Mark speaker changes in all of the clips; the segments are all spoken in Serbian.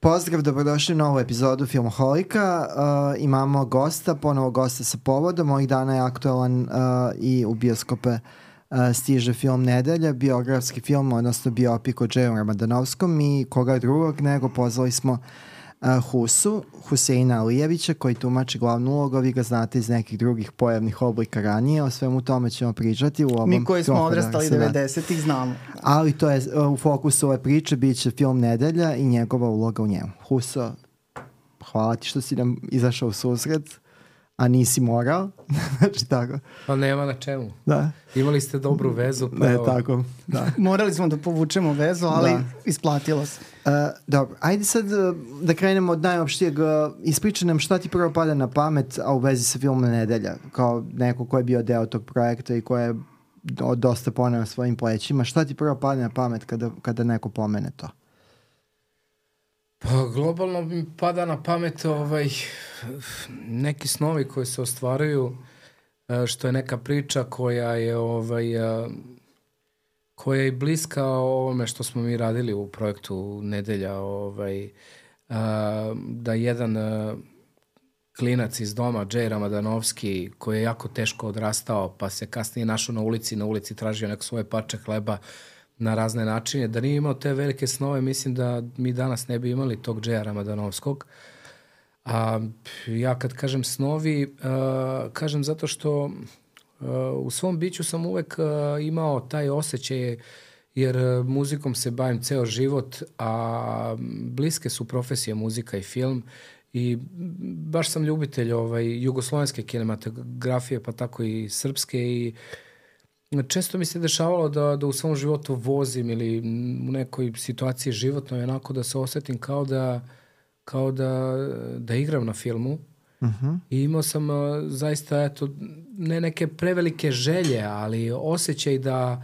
Speaker 1: Pozdrav, dobrodošli u novu epizodu Filmoholika. Uh, imamo gosta, ponovo gosta sa povodom. Ovih dana je aktualan uh, i u bioskope uh, stiže film Nedelja, biografski film, odnosno biopik o Džeju Ramadanovskom i koga drugog nego pozvali smo uh, uh, Husu, Huseina Alijevića, koji tumači glavnu ulogu, vi ga znate iz nekih drugih pojavnih oblika ranije, o svemu tome ćemo pričati u ovom
Speaker 2: Mi koji smo odrastali 90-ih znamo.
Speaker 1: Ali to je uh, u fokusu ove priče, bit će film Nedelja i njegova uloga u njemu. Huso, hvala ti što si nam izašao u susret a nisi morao. znači tako.
Speaker 3: Pa nema na čemu.
Speaker 1: Da.
Speaker 3: Imali ste dobru vezu.
Speaker 1: Pa ne, evo. tako. Da.
Speaker 2: Morali smo da povučemo vezu, ali da. isplatilo se.
Speaker 1: Uh, dobro, ajde sad uh, da krenemo od najopštijeg. Uh, ispričaj nam šta ti prvo pada na pamet, a u vezi sa filmom Nedelja, kao neko ko je bio deo tog projekta i ko je dosta poneo svojim plećima. Šta ti prvo pada na pamet kada, kada neko pomene to?
Speaker 3: Pa globalno mi pada na pamet ovaj, neki snovi koji se ostvaraju, e, što je neka priča koja je ovaj, e, koja je bliska ovome što smo mi radili u projektu Nedelja, ovaj, e, da jedan klinac iz doma, Džej Ramadanovski, koji je jako teško odrastao, pa se kasnije našao na ulici, na ulici tražio neko svoje parče hleba, na razne načine. Da nije imao te velike snove, mislim da mi danas ne bi imali tog Džeja Ramadanovskog. A ja kad kažem snovi, a, kažem zato što a, u svom biću sam uvek a, imao taj osjećaj jer muzikom se bavim ceo život, a bliske su profesije muzika i film i baš sam ljubitelj ovaj, jugoslovenske kinematografije, pa tako i srpske i uh, često mi se dešavalo da, da u svom životu vozim ili u nekoj situaciji životnoj onako da se osetim kao da, kao da, da igram na filmu. Uh mhm. -huh. I imao sam zaista eto, ne neke prevelike želje, ali osjećaj da,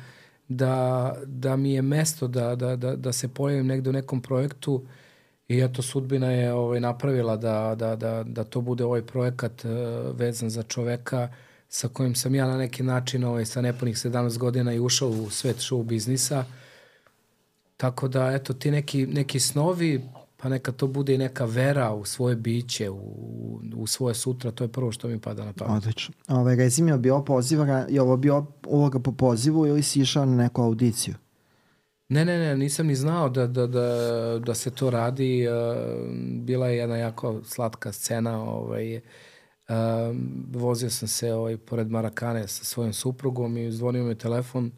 Speaker 3: da, da mi je mesto da, da, da, da se pojavim negde u nekom projektu i eto sudbina je ovaj, napravila da, da, da, da to bude ovaj projekat vezan za čoveka uh, sa kojim sam ja na neki način ovaj, sa nepunih 17 godina i ušao u svet show biznisa. Tako da, eto, ti neki, neki snovi, pa neka to bude i neka vera u svoje biće, u, u svoje sutra, to je prvo što mi pada na pamet.
Speaker 1: Odlično. Ove, mi, je bio poziva, je ovo bio uloga po pozivu ili si išao na neku audiciju?
Speaker 3: Ne, ne, ne, nisam ni znao da, da, da, da se to radi. Bila je jedna jako slatka scena, ovaj, Um, vozio sam se ovaj, pored Marakane sa svojom suprugom i zvonio mi telefon.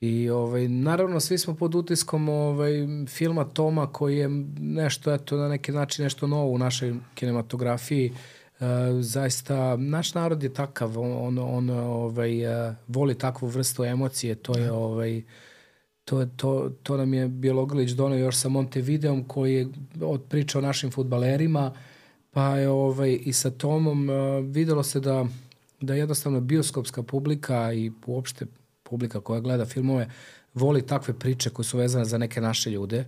Speaker 3: I ovaj, naravno svi smo pod utiskom ovaj, filma Toma koji je nešto, eto, na neki način nešto novo u našoj kinematografiji. Uh, zaista, naš narod je takav, on, on, on ovaj, uh, voli takvu vrstu emocije, to je ovaj, to, to, to nam je Bjelogrlić donao još sa Montevideom koji je od priča o našim futbalerima, uh, pa je ovaj, i sa Tomom uh, videlo se da, da jednostavno bioskopska publika i uopšte publika koja gleda filmove voli takve priče koje su vezane za neke naše ljude.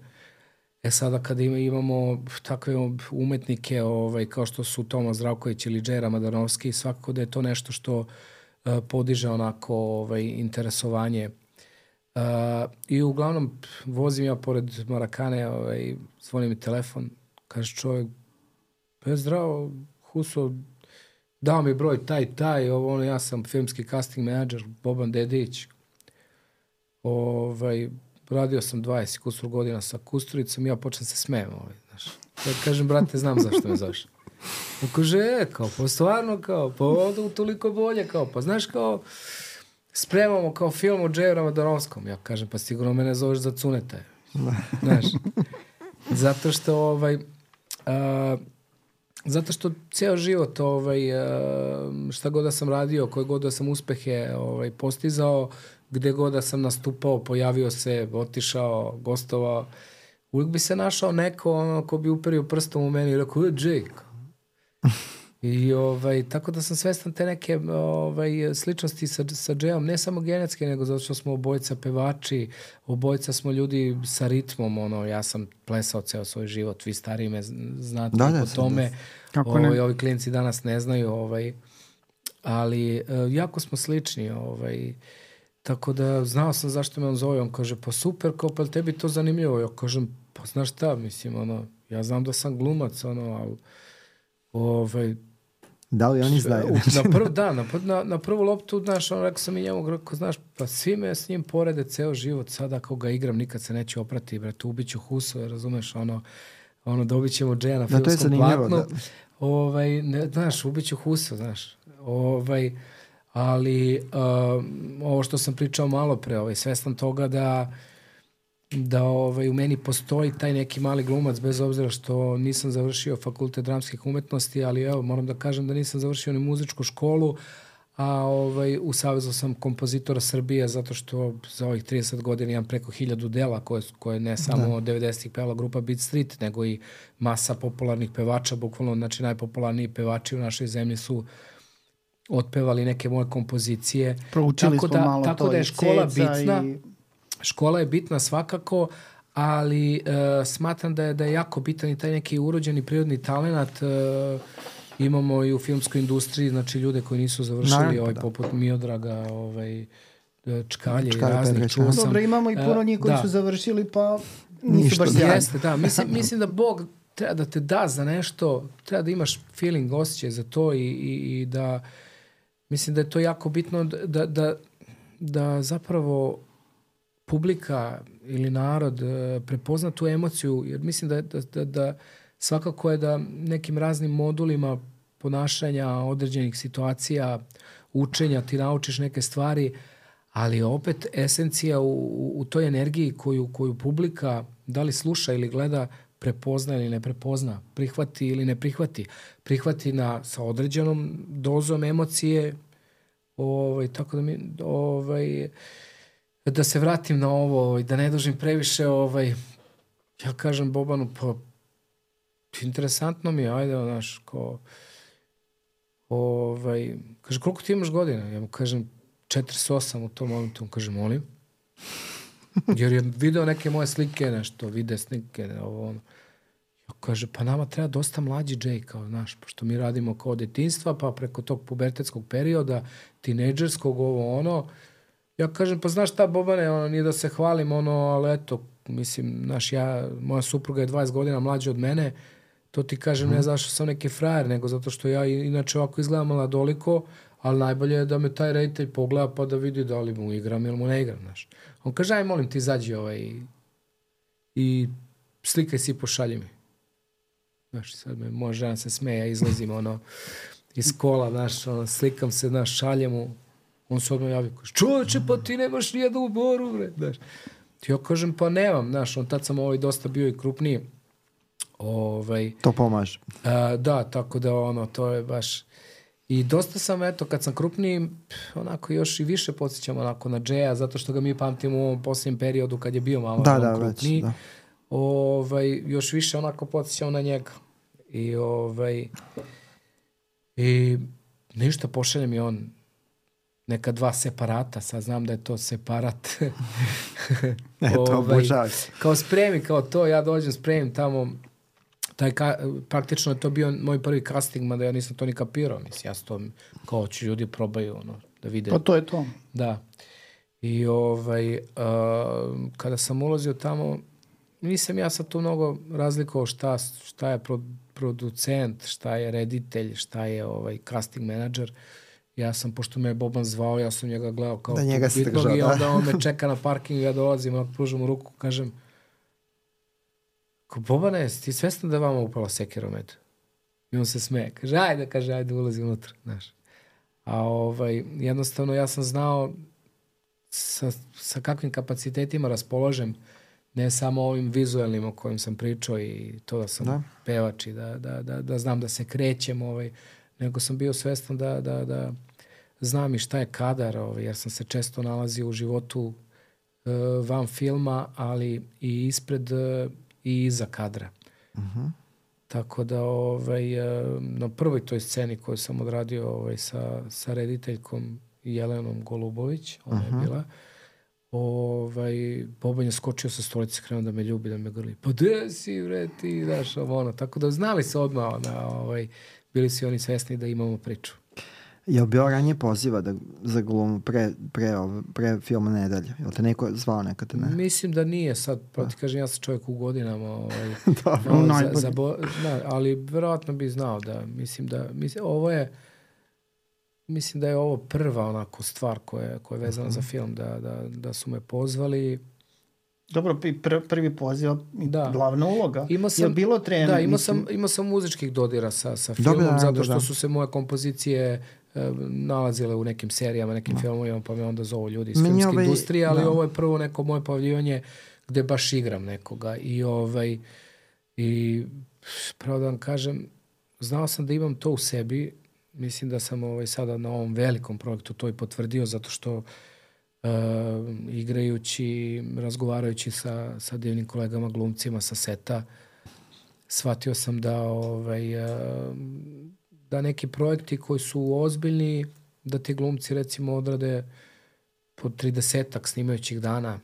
Speaker 3: E sada kada ima, imamo takve umetnike ovaj, kao što su Toma Zdravković ili Džera Madanovski, svakako da je to nešto što uh, podiže onako ovaj, interesovanje Uh, I uglavnom vozim ja pored Marakane, ovaj, zvoni mi telefon, kaže čovjek, Pa zdravo, Huso, dao mi broj taj, taj, ovo, ono, ja sam filmski casting manager, Boban Dedić. Ovaj, radio sam 20 kusur godina sa Kusturicom ja počnem se smijem, ovaj, znaš. Ja kažem, brate, znam zašto me zoveš. Kaže, e, kao, pa stvarno, kao, pa onda toliko bolje, kao, pa znaš, kao, spremamo kao film o Džeju Ramadonovskom. Ja kažem, pa sigurno mene zoveš za cuneta. Znaš, zato što, ovaj, uh, Zato što ceo život, ovaj, e, šta god da sam radio, koje god da sam uspehe ovaj, postizao, gde god da sam nastupao, pojavio se, otišao, gostovao, uvijek bi se našao neko ono, ko bi uperio prstom u meni i rekao, je Jake. I ovaj, tako da sam svestan te neke ovaj, sličnosti sa, sa Jayom, ne samo genetske, nego zato što smo obojca pevači, obojca smo ljudi sa ritmom, ono, ja sam plesao ceo svoj život, vi stariji me znate da, da, po tome, da. ovaj, ovi klinci danas ne znaju, ovaj, ali uh, jako smo slični, ovaj, tako da znao sam zašto me on zove, on kaže, pa super, kao, pa tebi to zanimljivo, ja kažem, Pa znaš šta, mislim, ono, ja znam da sam glumac, ono, ali, ovaj,
Speaker 1: Da li oni znaju?
Speaker 3: na prv, da, na, na, na prvu loptu, znaš, ono, rekao sam i njemu, rekao, znaš, pa svi me s njim porede ceo život, sada ako ga igram, nikad se neće oprati, brate, ubiću Huso, razumeš, ono, ono, dobit ćemo Džeja na
Speaker 1: Da, to je
Speaker 3: filmskom platnu.
Speaker 1: da.
Speaker 3: Ovaj, ne, znaš, ubiću Huso, znaš, ovaj, ali um, ovo što sam pričao malo pre, ovaj, svestan toga da da ovaj, u meni postoji taj neki mali glumac, bez obzira što nisam završio fakultet dramskih umetnosti, ali evo, moram da kažem da nisam završio ni muzičku školu, a ovaj, u Savezu sam kompozitora Srbije zato što za ovih 30 godina imam preko hiljadu dela koje, koje ne samo da. 90-ih pevala grupa Beat Street, nego i masa popularnih pevača, bukvalno znači najpopularniji pevači u našoj zemlji su otpevali neke moje kompozicije.
Speaker 2: Proučili
Speaker 3: tako
Speaker 2: smo
Speaker 3: da,
Speaker 2: malo
Speaker 3: tako
Speaker 2: to
Speaker 3: da je škola bitna.
Speaker 2: i-
Speaker 3: Škola je bitna svakako, ali e, smatram da je, da je jako bitan i taj neki urođeni prirodni talent. E, imamo i u filmskoj industriji, znači ljude koji nisu završili,
Speaker 1: Naravno,
Speaker 3: ovaj,
Speaker 1: da.
Speaker 3: poput Miodraga, ovaj, e, Čkalje i
Speaker 1: Čkalje
Speaker 3: raznih, čuo sam.
Speaker 2: Dobro, imamo i puno
Speaker 3: E,
Speaker 2: njih koji
Speaker 3: da.
Speaker 2: su završili, pa nisu
Speaker 1: Ništa,
Speaker 2: baš
Speaker 1: da.
Speaker 2: sjajni.
Speaker 3: Jeste, da. Mislim, mislim da Bog treba da te da za nešto, treba da imaš feeling, osjećaj za to i, i, i da mislim da je to jako bitno da, da, da zapravo publika ili narod e, prepozna tu emociju, jer mislim da, da, da, da svakako je da nekim raznim modulima ponašanja određenih situacija, učenja, ti naučiš neke stvari, ali opet esencija u, u, u toj energiji koju, koju publika da li sluša ili gleda prepozna ili ne prepozna, prihvati ili ne prihvati. Prihvati na, sa određenom dozom emocije, ovaj, tako da mi, ovaj, da se vratim na ovo, ovaj, da ne dužim previše, ovaj, ja kažem Bobanu, pa interesantno mi je, ajde, znaš, ko, ovaj, kaže, koliko ti imaš godina? Ja mu kažem, 48 u tom momentu, on kaže, molim. Jer je video neke moje slike, nešto, vide slike, ovo, ono. Ja kaže, pa nama treba dosta mlađi Jay, kao, znaš, pošto mi radimo kao detinstva, pa preko tog pubertetskog perioda, tinejdžerskog, ovo, ono, ja kažem, pa znaš šta, Bobane, ono, nije da se hvalim, ono, ali eto, mislim, znaš, ja, moja supruga je 20 godina mlađa od mene, to ti kažem, ne zato što sam neki frajer, nego zato što ja inače ovako izgledam mladoliko, ali najbolje je da me taj reditelj pogleda pa da vidi da li mu igram ili mu ne igram, znaš. On kaže, aj molim ti, izađi ovaj i slikaj si i pošalji mi. Znaš, sad me moja žena se smeje, ja izlazim ono iz kola, znaš, ono, slikam se, znaš, šaljem mu, on se odmah javi, kaže, čoveče, pa ti nemaš nijednu u boru, bre, znaš. Ja kažem, pa nemam, znaš, on tad sam ovaj dosta bio i krupniji. Ovaj,
Speaker 1: To pomaže.
Speaker 3: A, da, tako da ono, to je baš... I dosta sam, eto, kad sam krupniji, onako još i više podsjećam onako na Džeja, zato što ga mi pamtimo u ovom posljednjem periodu kad je bio malo
Speaker 1: Da, da, već,
Speaker 3: krupniji.
Speaker 1: da.
Speaker 3: Ovaj, još više onako podsjećam na njega. I ovaj... I ništa, pošalje mi on neka dva separata, sad znam da je to separat.
Speaker 1: Eto,
Speaker 3: Ovaj,
Speaker 1: obožavam.
Speaker 3: kao spremi, kao to, ja dođem, spremim tamo, taj ka, praktično je to bio moj prvi casting, mada ja nisam to ni kapirao, mislim, ja to, kao ću ljudi probaju, ono, da vide.
Speaker 2: Pa to je to.
Speaker 3: Da. I ovaj, uh, kada sam ulazio tamo, nisam ja sad tu mnogo razlikovao šta, šta je pro, producent, šta je reditelj, šta je ovaj casting menadžer. Ja sam, pošto me je Boban zvao, ja sam njega gledao kao
Speaker 1: Da, njega ste
Speaker 3: bitnog i
Speaker 1: da.
Speaker 3: onda on me čeka na parkingu, ja dolazim, onako pružam ruku, kažem, ko Bobane, jesi ti svestan da je vama upala sekera u medu? I on se smeje. Kaže, ajde, kaže, ajde, ulazi unutra, znaš. A ovaj, jednostavno ja sam znao sa, sa kakvim kapacitetima raspoložem, ne samo ovim vizualnim o kojim sam pričao i to da sam
Speaker 1: Da.
Speaker 3: da. pevač i da, da, da, da znam da se krećem, ovaj, nego sam bio svestan da, da, da znam i šta je kadar, ovaj, jer sam se često nalazio u životu e, van filma, ali i ispred e, i iza kadra. Tako da ovaj, e, na prvoj toj sceni koju sam odradio ovaj, sa, sa rediteljkom Jelenom Golubović, ona je bila, ovaj, Boban je skočio sa stolice, krenuo da me ljubi, da me grli. Pa gde si, bre, ti, znaš, ono. Tako da znali se odmah, ona, ovaj, bili su oni svesni da imamo priču.
Speaker 1: Je li bio ranije poziva da, za glumu pre, pre, pre filma Nedelja? Je li te neko zvao nekada, ne?
Speaker 3: Mislim da nije sad, pa ti kažem, ja sam čovjek u godinama, ovaj,
Speaker 1: Dobro.
Speaker 3: za,
Speaker 2: najbolji.
Speaker 3: za bo, da, ali verovatno bi znao da, mislim da, mislim, ovo je, mislim da je ovo prva onako stvar koja, je- koja je vezana za film, da, da, da su me pozvali.
Speaker 2: Dobro, pr prvi poziv, i
Speaker 3: Da.
Speaker 2: glavna uloga.
Speaker 3: Imao sam,
Speaker 2: je bilo treme?
Speaker 3: Da, imao
Speaker 2: mislim?
Speaker 3: sam, imao sam muzičkih dodira sa, sa filmom,
Speaker 1: da,
Speaker 3: zato
Speaker 1: da,
Speaker 3: što
Speaker 1: da.
Speaker 3: su se moje kompozicije nalazile u nekim serijama, nekim filmovima, pa me onda zovu ljudi iz filmske
Speaker 1: ovaj-
Speaker 3: industrije, ali
Speaker 1: da.
Speaker 3: ovo je prvo neko moje pojavljivanje gde baš igram nekoga. I ovaj i pravo da vam kažem znao sam da imam to u sebi. Mislim da sam ovaj sada na ovom velikom projektu to i potvrdio zato što uh, igrajući, razgovarajući sa, sa divnim kolegama glumcima sa seta, shvatio sam da ovaj, uh, da neki projekti koji su ozbiljni, da ti glumci recimo odrade po 30-ak snimajućih dana.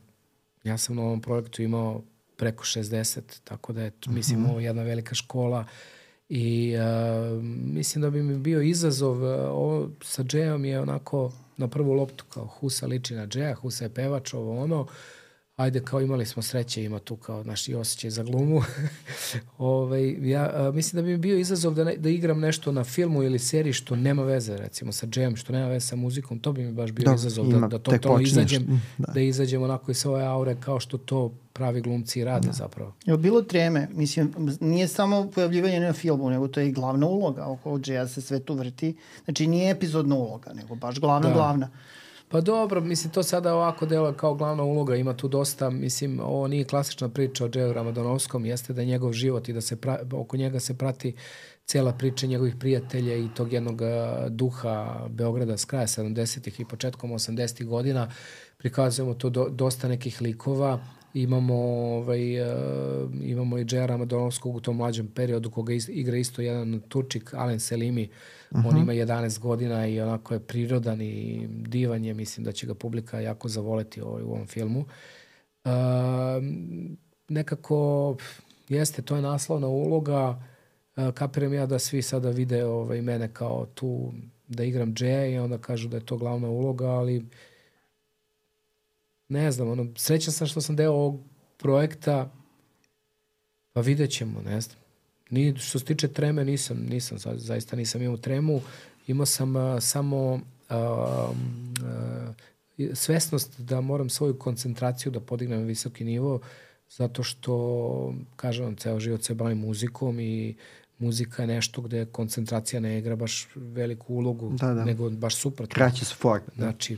Speaker 3: Ja sam na ovom projektu imao preko 60, tako da je, to, mislim, ovo jedna velika škola i uh, mislim da bi mi bio izazov, uh, ovo sa Džejom je onako na prvu loptu kao Husa liči na Džeja, Husa je pevač, ovo ono, ajde kao imali smo sreće, ima tu kao naš i osjećaj za glumu. ovaj, ja a, mislim da bi mi bio izazov da, ne, da igram nešto na filmu ili seriji što nema veze recimo sa džem, što nema veze sa muzikom, to bi mi baš bio
Speaker 1: Dobro,
Speaker 3: izazov
Speaker 1: ima,
Speaker 3: da, da totalno
Speaker 1: počneš,
Speaker 3: izađem,
Speaker 1: da.
Speaker 3: da. izađem onako iz svoje aure kao što to pravi glumci i rade zapravo.
Speaker 2: Je bilo treme? Mislim, nije samo pojavljivanje na filmu, nego to je i glavna uloga. Oko Džeja se sve tu vrti. Znači, nije epizodna uloga, nego baš glavna,
Speaker 3: Da.
Speaker 2: glavna.
Speaker 3: Pa dobro, mislim, to sada ovako delo kao glavna uloga, ima tu dosta, mislim, ovo nije klasična priča o Džeju Ramadonovskom, jeste da je njegov život i da se pra, oko njega se prati cela priča njegovih prijatelja i tog jednog a, duha Beograda s kraja 70-ih i početkom 80-ih godina. Prikazujemo to do, dosta nekih likova. Imamo, ovaj, uh, imamo i Džeja Ramadonovskog u tom mlađem periodu koga is, igra isto jedan Turčik, Alen Selimi. Uh -huh. On ima 11 godina i onako je prirodan i divan je. Mislim da će ga publika jako zavoleti ovaj, u ovom filmu. Uh, nekako jeste, to je naslovna uloga. Uh, kapiram ja da svi sada vide ovaj, mene kao tu da igram Džeja i onda kažu da je to glavna uloga, ali ne znam, ono, srećan sam što sam deo ovog projekta, pa vidjet ćemo, ne znam. Ni, što se tiče treme, nisam, nisam, za- zaista nisam imao tremu. Imao sam uh, samo uh, uh, svesnost da moram svoju koncentraciju da podignem na visoki nivo, zato što, kažem vam, ceo život se bavim muzikom i muzika je nešto gde koncentracija ne igra baš veliku ulogu,
Speaker 1: Da, da.
Speaker 3: nego baš suprotno.
Speaker 1: Kraći su forme. Da.
Speaker 3: Znači,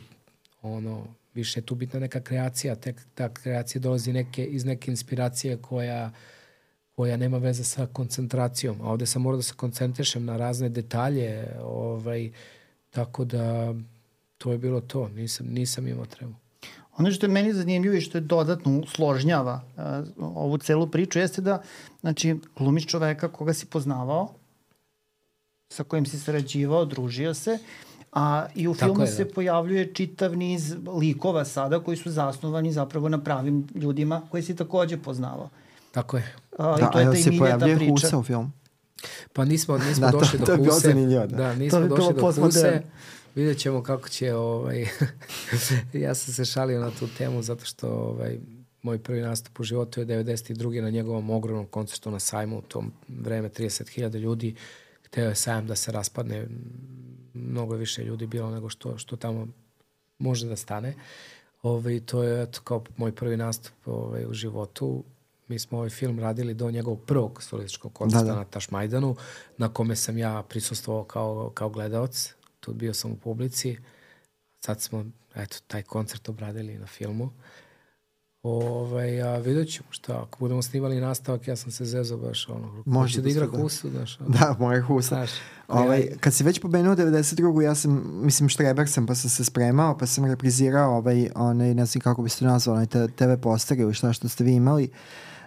Speaker 3: ono, više je tu bitna neka kreacija, tek ta kreacija dolazi neke, iz neke inspiracije koja koja nema veze sa koncentracijom. A ovde sam morao da se koncentrišem na razne detalje, ovaj, tako da to je bilo to. Nisam, nisam imao tremu.
Speaker 2: Ono što je meni zanimljivo i što je dodatno složnjava uh, ovu celu priču jeste da znači, glumiš čoveka koga si poznavao, sa kojim si sarađivao, družio se, a i u
Speaker 3: Tako
Speaker 2: filmu
Speaker 3: je,
Speaker 2: se
Speaker 3: da.
Speaker 2: pojavljuje čitav niz likova sada koji su zasnovani zapravo na pravim ljudima koje si takođe poznavao.
Speaker 3: Tako je.
Speaker 2: A,
Speaker 1: Da,
Speaker 2: I to
Speaker 1: a
Speaker 2: je
Speaker 1: jel
Speaker 2: ta
Speaker 1: se pojavljuje
Speaker 2: priča.
Speaker 1: Husa u filmu?
Speaker 3: Pa nismo, nismo
Speaker 1: Da, to-
Speaker 3: došli
Speaker 1: to
Speaker 3: do
Speaker 1: je bilo
Speaker 3: Huse.
Speaker 1: zanimljivo, da.
Speaker 3: Da,
Speaker 2: To
Speaker 3: nismo
Speaker 2: bilo
Speaker 3: došli do. Huse. Vidjet ćemo kako će, ovaj, ja sam se šalio na tu temu zato što ovaj, moj prvi nastup u životu je 92. na njegovom ogromnom koncertu na sajmu, u tom vreme 30.000 ljudi. Hteo je sajam da se raspadne, mnogo više ljudi bilo nego što, što tamo može da stane. Ovaj, to je eto, kao moj prvi nastup ovaj, u životu. Mi smo ovaj film radili do njegovog prvog solističkog koncerta
Speaker 1: Da, da.
Speaker 3: na Tašmajdanu, na kome sam ja prisustvovao kao, kao gledalac. Tu bio sam u publici. Sad smo, eto, taj koncert obradili na filmu. Ovaj, a vidjet ćemo šta, ako budemo snimali nastavak, ja sam se zezao baš ono,
Speaker 1: Može da
Speaker 3: da igra
Speaker 1: da.
Speaker 3: Husu, znaš, ono,
Speaker 1: Da, moj Husa.
Speaker 3: znaš.
Speaker 1: Ovaj,
Speaker 3: ja-
Speaker 1: kad si već pomenuo 92. ja sam, mislim, štreber sam, pa sam se spremao, pa sam reprizirao ovaj, onaj, ne znam kako bi se to nazvao, onaj te- TV poster ili šta što ste vi imali.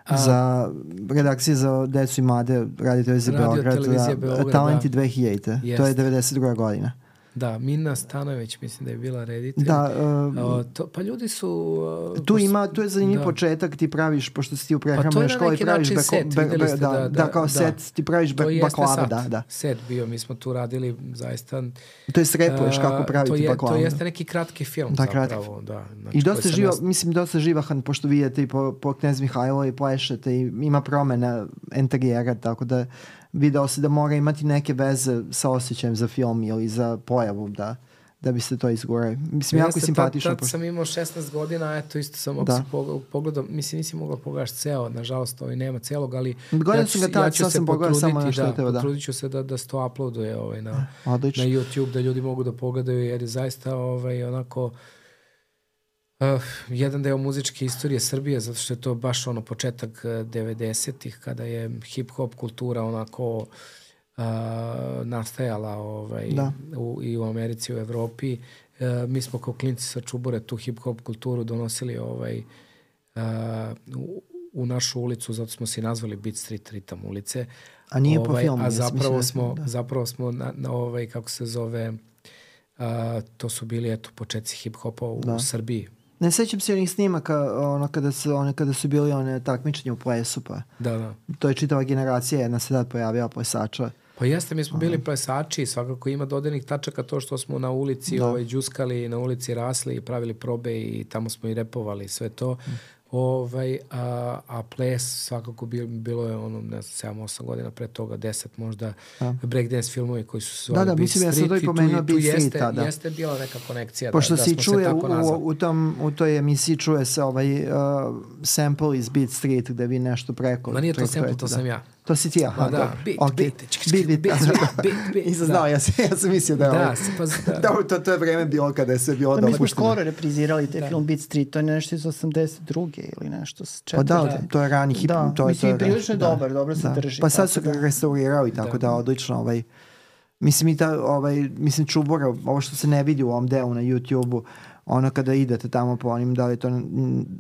Speaker 3: A-
Speaker 1: za redakcije za decu i mlade Radio Televizije Beograd, da,
Speaker 3: Beograd,
Speaker 1: Talenti
Speaker 3: da.
Speaker 1: 2000. To je
Speaker 3: Jeste.
Speaker 1: 92. godina.
Speaker 3: Da, Mina Stanović, mislim da je bila reditelj.
Speaker 1: Da, uh,
Speaker 3: o, to, pa ljudi su... Uh,
Speaker 1: tu ima, tu je zanimljiv da. početak, ti praviš, pošto si ti u prehrambenoj
Speaker 3: pa
Speaker 1: školi, praviš
Speaker 3: beko, set, be, be,
Speaker 1: da, da, da, kao da. set, ti praviš be, baklave, da, da.
Speaker 3: Set bio, mi smo tu radili zaista...
Speaker 1: To je srepuješ kako praviti
Speaker 3: to je,
Speaker 1: baklavu.
Speaker 3: To jeste neki kratki film da, zapravo, da.
Speaker 1: Znači, I dosta živa, nas... mislim, dosta živahan, pošto vidite i po, po Knez Mihajlo i plešete i ima promena interijera, tako da video se da mora imati neke veze sa osjećajem za film ili za pojavu da da biste to izgurali. Mislim, jako je simpatično.
Speaker 3: Tad, tad sam imao 16 godina, eto isto sam da. se pogledao, mislim nisi mogla pogledaš ceo, nažalost ovaj nema celog, ali
Speaker 1: Gledam ja ću, sam ga tad, ja ću se potruditi, samo
Speaker 3: da,
Speaker 1: tebe, da.
Speaker 3: potrudit ću se da, da se to uploaduje ovaj, na, Odlično. na YouTube, da ljudi mogu da pogledaju, jer je zaista ovaj, onako Uh, jedan deo muzičke istorije Srbije, zato što je to baš ono početak 90-ih, kada je hip-hop kultura onako uh, nastajala ovaj, da. u, i u Americi, u Evropi. Uh, mi smo kao klinci sa Čubure tu hip-hop kulturu donosili ovaj, uh, u, u našu ulicu, zato smo se nazvali Beat Street Ritam ulice.
Speaker 1: A nije ovaj, po filmu.
Speaker 3: A zapravo mislim, smo, da. zapravo smo na, na ovaj, kako se zove, uh, to su bili eto početci hip-hopa u, da. u Srbiji
Speaker 1: Ne sećam se onih snimaka ono kada su one kada su bili one takmičenja u plesu pa.
Speaker 3: Da, da.
Speaker 1: To je čitava generacija jedna se tad pojavila plesača.
Speaker 3: Pa jeste, mi smo bili plesači, svakako ima dodenih tačaka to što smo na ulici da. ovaj, džuskali, na ulici rasli i pravili probe i tamo smo i repovali sve to. Mm. Ovaj, a, a ples svakako bil, bilo je ono, ne znam, 7-8 godina pre toga, 10 možda, da. breakdance filmovi koji su se
Speaker 1: Da, da, mislim, ja sam to i pomenuo Beat
Speaker 3: Street,
Speaker 1: da,
Speaker 3: da. Jeste bila neka konekcija.
Speaker 1: Pošto
Speaker 3: da,
Speaker 1: da si čuje u, u, u, tom, u toj emisiji čuje se ovaj uh, sample iz Beat Street gde vi nešto preko.
Speaker 3: Ma nije
Speaker 1: to
Speaker 3: sample, to da. sam ja.
Speaker 1: To si ti, aha.
Speaker 3: Ma da, bit,
Speaker 1: okay.
Speaker 3: bit,
Speaker 1: bit, bit, bit, bit, bit. Nisam znao, ja sam, ja sam mislio da je
Speaker 3: da,
Speaker 1: ovo.
Speaker 3: Pa, da.
Speaker 1: da, to, to je vreme bilo kada je sve bilo
Speaker 2: da, dopušteno. Mi smo skoro reprizirali te da. film Beat Street, to je nešto iz 82. ili nešto s
Speaker 1: četiri. Pa da, to je rani hip.
Speaker 2: Da,
Speaker 1: to je,
Speaker 2: mislim,
Speaker 1: to
Speaker 2: je, prilično da. dobar, dobro se
Speaker 1: da.
Speaker 2: drži.
Speaker 1: Pa sad su ga restaurirali, tako da, da odlično ovaj, Mislim, i ta, ovaj, mislim, Čubora, ovo što se ne vidi u ovom delu na YouTube-u, ono kada idete tamo po onim, da li to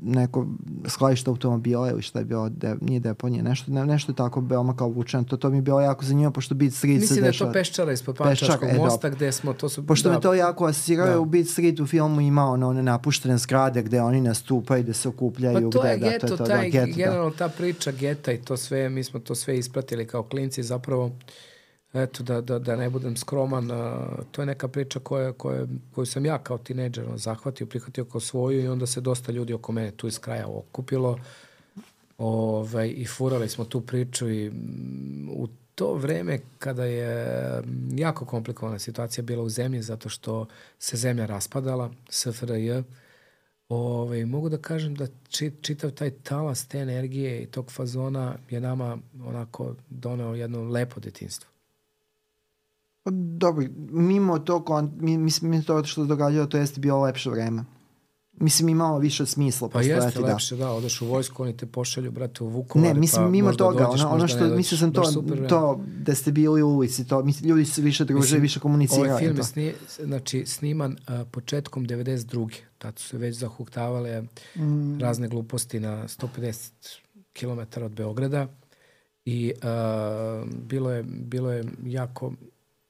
Speaker 1: neko skladište automobila ili šta je bilo, de, nije deponije, nešto, ne, nešto tako veoma kao vučeno. To, to mi je bilo jako zanimljivo, pošto Beat Street
Speaker 3: Mislim se dešava... Mislim da je to Peščara ispod Pančačkog e, mosta gde smo, to su...
Speaker 1: Pošto da, me to jako asocirao, da. u Beat Street u filmu ima ono, one napuštene zgrade gde oni nastupaju, gde se okupljaju.
Speaker 3: Pa to
Speaker 1: gde,
Speaker 3: je
Speaker 1: da,
Speaker 3: geto,
Speaker 1: to je to,
Speaker 3: taj,
Speaker 1: da, geto,
Speaker 3: generalno da. ta priča geta i to sve, mi smo to sve ispratili kao klinci, zapravo eto, da, da, da ne budem skroman, a, to je neka priča koja, koja, koju sam ja kao tineđer zahvatio, prihvatio kao svoju i onda se dosta ljudi oko mene tu iz kraja okupilo ovaj, i furali smo tu priču i m, u to vreme kada je jako komplikovana situacija bila u zemlji zato što se zemlja raspadala, SFRJ, ovaj, mogu da kažem da čitav taj talas te energije i tog fazona je nama onako doneo jedno lepo detinstvo.
Speaker 1: Dobro, mimo to, mi, mislim, to što se događalo, to jeste bilo lepše vreme. Mislim, imalo više smisla
Speaker 3: pa jeste da. lepše, da, odeš u vojsku, oni te pošalju, brate, u Vukovar,
Speaker 1: ne, mislim, pa mimo toga, dođeš, ono, ono što, mislio sam to, to, da ste bili u ulici, to, mislim, ljudi su više druže, više komunicirali.
Speaker 3: Ovaj film je sni, znači, sniman uh, početkom 92. Tad su se već zahuktavale mm. razne gluposti na 150 km od Beograda i uh, bilo je, bilo je jako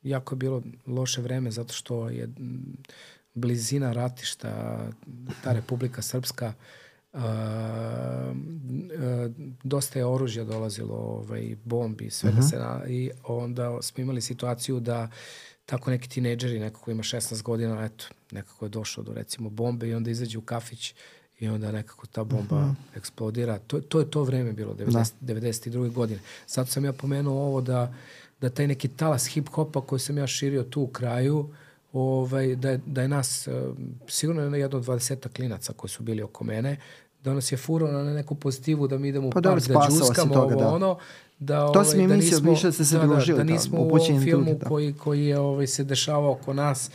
Speaker 3: jako je bilo loše vreme zato što je blizina ratišta, ta Republika Srpska, uh, uh, dosta je oružja dolazilo, ovaj, bombi, sve uh -huh. da mhm. se na, i onda smo imali situaciju da tako neki tineđeri, neko ko ima 16 godina, eto, nekako je došao do recimo bombe i onda izađe u kafić i onda nekako ta bomba uh mhm. -huh. eksplodira. To, to je to vreme bilo, 90, da. 92. godine. Zato sam ja pomenuo ovo da da taj neki talas hip-hopa koji sam ja širio tu u kraju, ovaj, da, je, da je nas, uh, sigurno je jedno od 20 klinaca koji su bili oko mene, da nas je furo na neku pozitivu da mi idemo u pa park, da džuskamo toga, ovo da. ono, da,
Speaker 1: ovaj, to si mi da mislio, nismo, ste se da.
Speaker 3: Da, da nismo da, u ovom filmu da. koji, koji je ovaj, se dešavao oko nas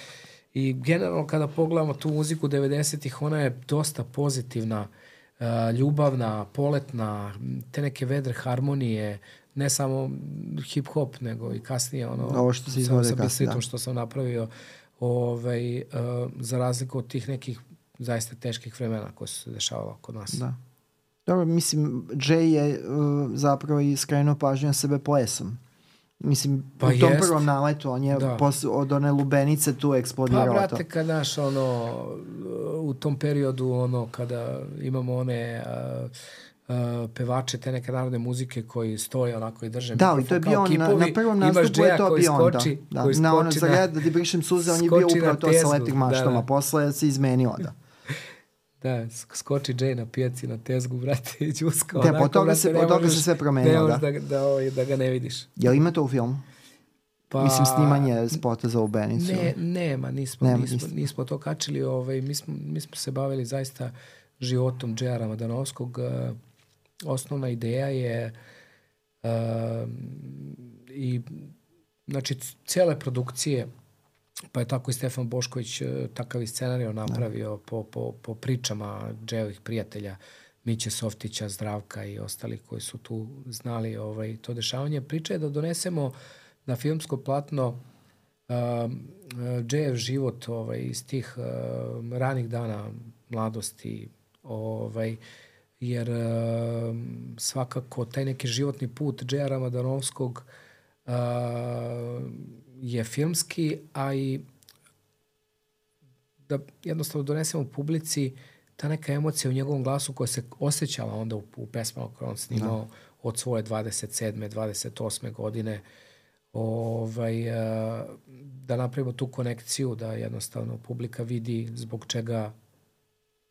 Speaker 3: i generalno kada pogledamo tu muziku 90-ih, ona je dosta pozitivna, uh, ljubavna, poletna, te neke vedre harmonije, ne samo hip hop, nego i kasnije ono
Speaker 1: ovo što se izvode
Speaker 3: sa, kasnije, da. što sam napravio ovaj, uh, za razliku od tih nekih zaista teških vremena koje su se dešavala kod nas.
Speaker 1: Da. Dobro, mislim, Jay je uh, zapravo i skrenuo pažnju na sebe plesom. Mislim,
Speaker 3: Pa
Speaker 1: u tom
Speaker 3: jest.
Speaker 1: prvom naletu, on je
Speaker 3: Da.
Speaker 1: posle, od one lubenice tu
Speaker 3: Pa,
Speaker 1: eksplodirao to.
Speaker 3: brate, kad naš, ono, u tom periodu, ono, kada imamo one a, a, pevače te neke narodne muzike koji stoje onako i drže
Speaker 1: Da, ali to je
Speaker 3: mikrofon
Speaker 1: bio on, na, na
Speaker 3: kipovi.
Speaker 1: prvom nastupu je to bio on, da. da.
Speaker 3: koji
Speaker 1: na ono za red da ti brišem suze, on je bio upravo
Speaker 3: na
Speaker 1: to sa letih maštama.
Speaker 3: da, da.
Speaker 1: Posle se izmenila, da.
Speaker 3: Da, sk- skoči Jay na pijaci na tezgu, brate, i džuska.
Speaker 1: Da, od toga se- od toga se sve promenilo,
Speaker 3: možeš
Speaker 1: da.
Speaker 3: da, da, ovaj, da ga ne vidiš.
Speaker 1: Jel ima to u filmu?
Speaker 3: Pa,
Speaker 1: Mislim, snimanje spota za lubenicu.
Speaker 3: Ne, nema, nismo,
Speaker 1: Nema,
Speaker 3: nismo,
Speaker 1: niste.
Speaker 3: nismo to kačili. Ovaj, mi, smo, mi smo se bavili zaista životom Džeja Ramadanovskog. Uh, osnovna ideja je uh, i znači cele produkcije pa je tako i Stefan Bošković eh, takav i scenariju napravio po, po, po pričama Džejovih prijatelja Miće Softića, Zdravka i ostali koji su tu znali ovaj, to dešavanje. Priča je da donesemo na filmsko platno um, Džejev život ovaj, iz tih um, ranih dana mladosti, ovaj, jer um, svakako taj neki životni put Džeja Ramadanovskog uh, je filmski, a i da jednostavno donesemo publici ta neka emocija u njegovom glasu koja se osjećala onda u, u pesmama koje on snimao da. od svoje 27. 28. godine ovaj, a, da napravimo tu konekciju da jednostavno publika vidi zbog čega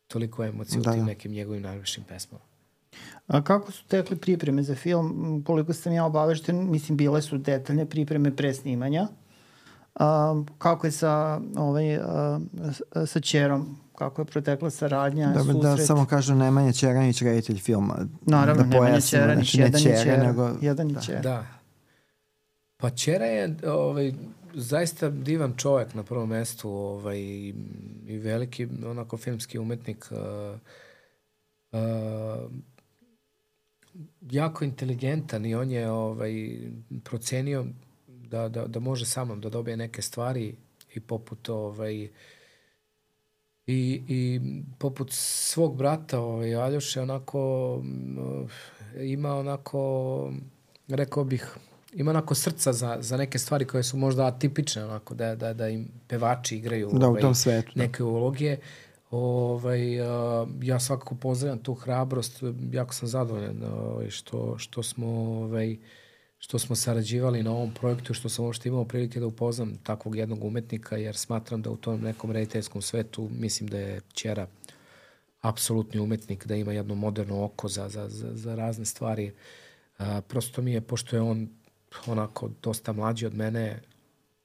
Speaker 3: toliko emocija
Speaker 1: Da,
Speaker 3: u tim
Speaker 1: da.
Speaker 3: nekim njegovim najvišim pesmama.
Speaker 2: A kako su tekli pripreme za film? Koliko sam ja obavešten, mislim, bile su detaljne pripreme pre snimanja. A, kako je sa, ovaj, a, sa Čerom? Kako je protekla saradnja,
Speaker 1: Da,
Speaker 2: susret?
Speaker 1: da samo kažem Nemanja Čeranić, reditelj filma.
Speaker 2: Naravno,
Speaker 1: da
Speaker 2: Nemanja Čeranić,
Speaker 1: znači, ne
Speaker 2: jedan je
Speaker 1: Čera,
Speaker 2: Čera,
Speaker 1: nego...
Speaker 2: jedan je
Speaker 1: da.
Speaker 2: Čera.
Speaker 3: Da. Pa Čera je ovaj, zaista divan čovjek na prvom mestu ovaj, i, veliki onako filmski umetnik. Uh, uh, jako inteligentan i on je ovaj, procenio da, da, da može samom da dobije neke stvari i poput ovaj, i, i poput svog brata ovaj, Aljoše onako mm, ima onako rekao bih ima onako srca za, za neke stvari koje su možda atipične onako da, da, da im pevači igraju
Speaker 1: Da, u
Speaker 3: ovaj,
Speaker 1: tom svetu. Da.
Speaker 3: neke uloge ovaj, a, ja svakako pozdravljam tu hrabrost jako sam zadovoljan ovaj, što, što smo ovaj, što smo sarađivali na ovom projektu, što sam uopšte imao prilike da upoznam takvog jednog umetnika, jer smatram da u tom nekom rediteljskom svetu, mislim da je Ćera apsolutni umetnik, da ima jedno moderno oko za, za, za, za razne stvari. A, prosto mi je, pošto je on onako dosta mlađi od mene,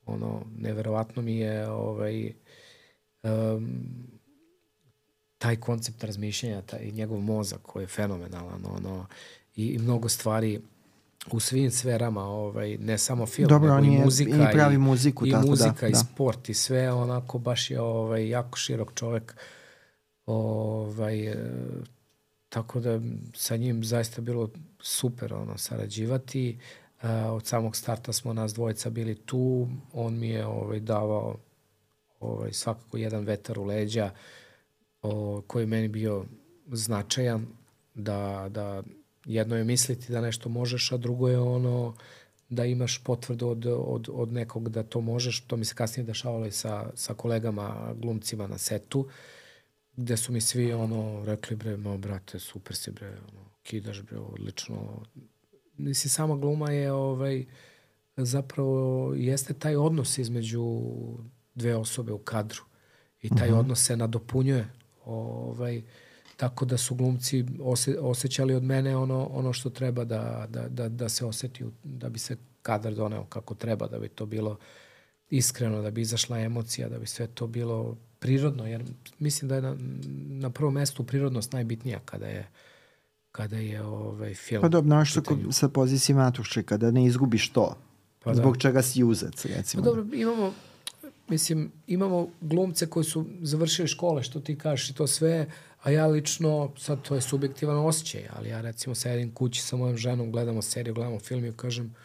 Speaker 3: ono, neverovatno mi je ovaj, um, taj koncept razmišljanja, taj njegov mozak koji je fenomenalan, ono, i, i mnogo stvari u svim sferama, ovaj, ne samo film,
Speaker 1: Dobro,
Speaker 3: nego i
Speaker 1: je
Speaker 3: muzika
Speaker 1: i pravi muziku,
Speaker 3: i
Speaker 1: tako da,
Speaker 3: muzika i
Speaker 1: da.
Speaker 3: sport i sve onako baš je ovaj jako širok čovek. Ovaj e, tako da sa njim zaista bilo super ono sarađivati. E, od samog starta smo nas dvojica bili tu. On mi je ovaj davao ovaj svakako jedan vetar u leđa o, koji je meni bio značajan da da jedno je misliti da nešto možeš, a drugo je ono da imaš potvrdu od, od, od nekog da to možeš. To mi se kasnije dešavalo i sa, sa kolegama, glumcima na setu, gde su mi svi ono rekli bre, mo brate, super si bre, ono, kidaš bre, odlično. Mislim, sama gluma je ovaj, zapravo jeste taj odnos između dve osobe u kadru i taj uh -huh. odnos se nadopunjuje ovaj, tako da su glumci ose, osjećali od mene ono, ono što treba da, da, da, da se oseti, da bi se kadar doneo kako treba, da bi to bilo iskreno, da bi izašla emocija, da bi sve to bilo prirodno, jer mislim da je na, na prvom mestu prirodnost najbitnija kada je kada je ovaj film.
Speaker 1: Pa dobro, što sa pozicije matuščika, da ne izgubiš to. Pa Zbog da. čega si uzet, recimo.
Speaker 3: Pa dobro, imamo, mislim, imamo glumce koji su završili škole, što ti kažeš i to sve, a ja lično, sad to je subjektivan osjećaj, ali ja recimo sedim kući sa mojom ženom, gledamo seriju, gledamo film i kažem,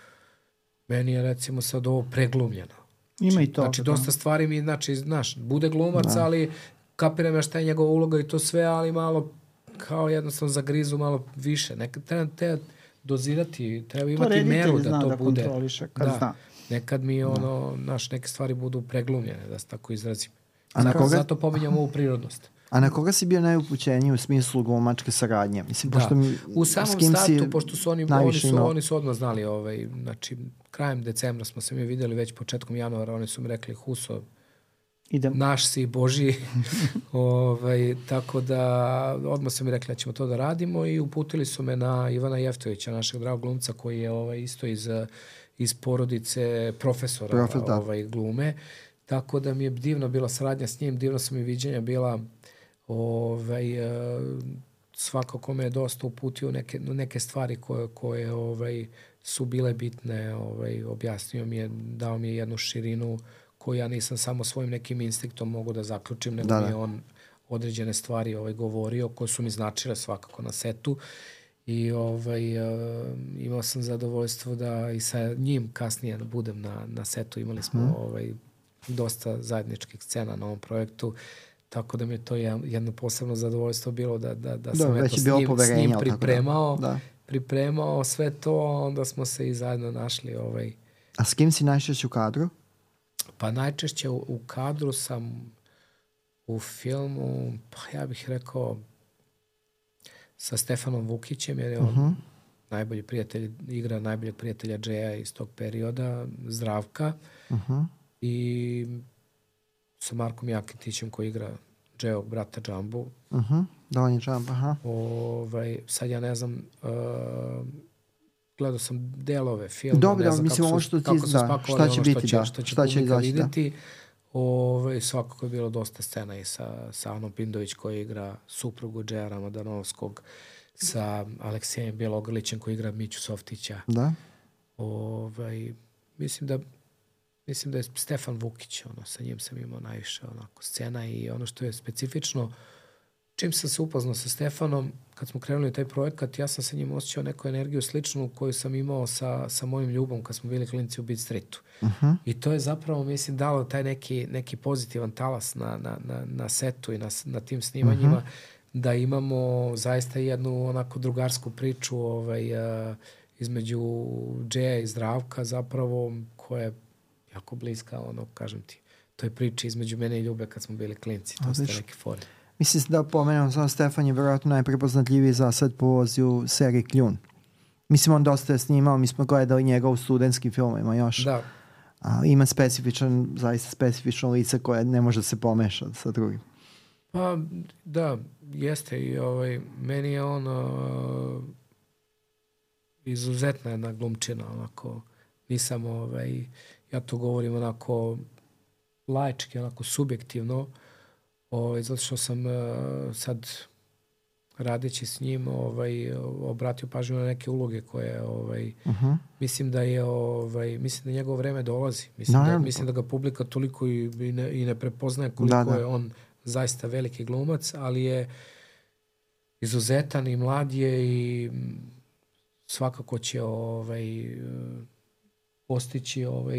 Speaker 3: meni je recimo sad ovo preglumljeno.
Speaker 2: Ima i to.
Speaker 3: Znači, dosta stvari mi, znači, znaš, bude glumac, da. ali kapiram ja šta je njegova uloga i to sve, ali malo kao jednostavno zagrizu malo više. Neka, te, te, dozirati, treba
Speaker 2: To
Speaker 3: imati
Speaker 2: reditelj
Speaker 3: meru da to
Speaker 2: da
Speaker 3: bude.
Speaker 2: kontroliše kad
Speaker 3: Da.
Speaker 2: zna.
Speaker 3: Nekad mi ono, naš, neke stvari budu preglumljene, da se tako izrazim.
Speaker 1: A na
Speaker 3: zato,
Speaker 1: koga-
Speaker 3: zato pominjam ovu prirodnost.
Speaker 1: A na koga si bio najupućeniji u smislu glumačke saradnje? Mislim,
Speaker 3: Da.
Speaker 1: pošto mi,
Speaker 3: U samom startu, pošto su oni, oni, su,
Speaker 1: imao?
Speaker 3: oni su odmah znali, ovaj, znači, krajem decembra smo se mi videli, već početkom januara, oni su mi rekli, Huso,
Speaker 2: Idem.
Speaker 3: naš si, Boži, ovaj, tako da odmah su mi rekli da ćemo to da radimo i uputili su me na Ivana Jeftovića, našeg dragog glumca koji je ovaj, isto iz, iz porodice profesora
Speaker 1: Profe, da.
Speaker 3: ovaj, glume. Tako da mi je divno bila saradnja s njim, divno su mi viđenja bila ovaj, eh, svako kome je dosta uputio neke, neke stvari koje, koje ovaj, su bile bitne, ovaj, objasnio mi je, dao mi je jednu širinu koju ja nisam samo svojim nekim instinktom mogu da zaključim, nego
Speaker 1: Da,
Speaker 3: da,
Speaker 1: da.
Speaker 3: mi je on određene stvari ovaj, govorio koje su mi značile svakako na setu i ovaj, uh, imao sam zadovoljstvo da i sa njim kasnije budem na, na setu. Imali smo
Speaker 1: Mhm.
Speaker 3: ovaj, dosta zajedničkih scena na ovom projektu, tako da mi je to jedno, posebno zadovoljstvo bilo da, da, da sam
Speaker 1: već
Speaker 3: eto, s njim, s njim
Speaker 1: da.
Speaker 3: pripremao,
Speaker 1: Da.
Speaker 3: pripremao sve to, onda smo se i zajedno našli ovaj,
Speaker 1: A s kim si najčešće u kadru?
Speaker 3: Pa najčešće u, u kadru sam u filmu, pa ja bih rekao sa Stefanom Vukićem, jer je on
Speaker 1: Uh -huh.
Speaker 3: najbolji prijatelj, igra najboljeg prijatelja Džeja iz tog perioda, Zdravka,
Speaker 1: Uh -huh.
Speaker 3: i sa Markom Jakitićem koji igra Džeovog brata Džambu.
Speaker 1: Uh -huh. Da, on je jump, aha.
Speaker 3: Ovaj, sad ja ne znam, uh, gledao sam delove filma,
Speaker 1: Dobro,
Speaker 3: ne znam
Speaker 1: mislim,
Speaker 3: kako su,
Speaker 1: što ti-
Speaker 3: kako su
Speaker 1: da,
Speaker 3: spakovali
Speaker 1: šta će
Speaker 3: ono što
Speaker 1: biti,
Speaker 3: će,
Speaker 1: da,
Speaker 3: što će,
Speaker 1: šta će izaći, da.
Speaker 3: videti. Ove, svakako je bilo dosta scena i sa, sa Anom Pindović koji igra suprugu Džeja Ramadanovskog, sa Aleksijem Bjelogrlićem koji igra Miću Softića.
Speaker 1: Da.
Speaker 3: Ovaj, mislim da mislim da je Stefan Vukić, ono, sa njim sam imao najviše onako scena i ono što je specifično, čim sam se upoznao sa Stefanom, kad smo krenuli taj projekat, ja sam sa njim osjećao neku energiju sličnu koju sam imao sa, sa mojim ljubom kad smo bili klinci u Beat Streetu.
Speaker 1: Uh -huh.
Speaker 3: I to je zapravo, mislim, dalo taj neki, neki pozitivan talas na, na, na, na setu i na, na tim snimanjima, uh -huh. da imamo zaista jednu onako drugarsku priču ovaj, uh, između Džeja i Zdravka zapravo, koja je jako bliska, ono, kažem ti, to je priča između mene i Ljube kad smo bili klinci, to ste neki fore.
Speaker 1: Mislim da pomenem samo Stefan je vjerojatno najprepoznatljiviji za sad po vozi u seriji Kljun. Mislim, on dosta je snimao, mi smo gledali njega u studentskim filmima još.
Speaker 3: Da,
Speaker 1: A, ima specifičan, zaista specifično lice koje ne može se pomešati sa drugim.
Speaker 3: Pa da, jeste i ovaj, meni je on uh, izuzetna jedna glumčina, onako, nisam ovaj, ja to govorim onako laički, onako subjektivno, ovaj, zato što sam uh, sad radeći s njim ovaj obratio pažnju na neke uloge koje ovaj
Speaker 1: Uh -huh.
Speaker 3: mislim da je ovaj mislim da njegovo vreme dolazi mislim da
Speaker 1: Naravno.
Speaker 3: mislim da ga publika toliko i, i, ne, i ne prepoznaje koliko
Speaker 1: Da, da.
Speaker 3: je on zaista veliki glumac ali je izuzetan i mlad je i svakako će ovaj postići ovaj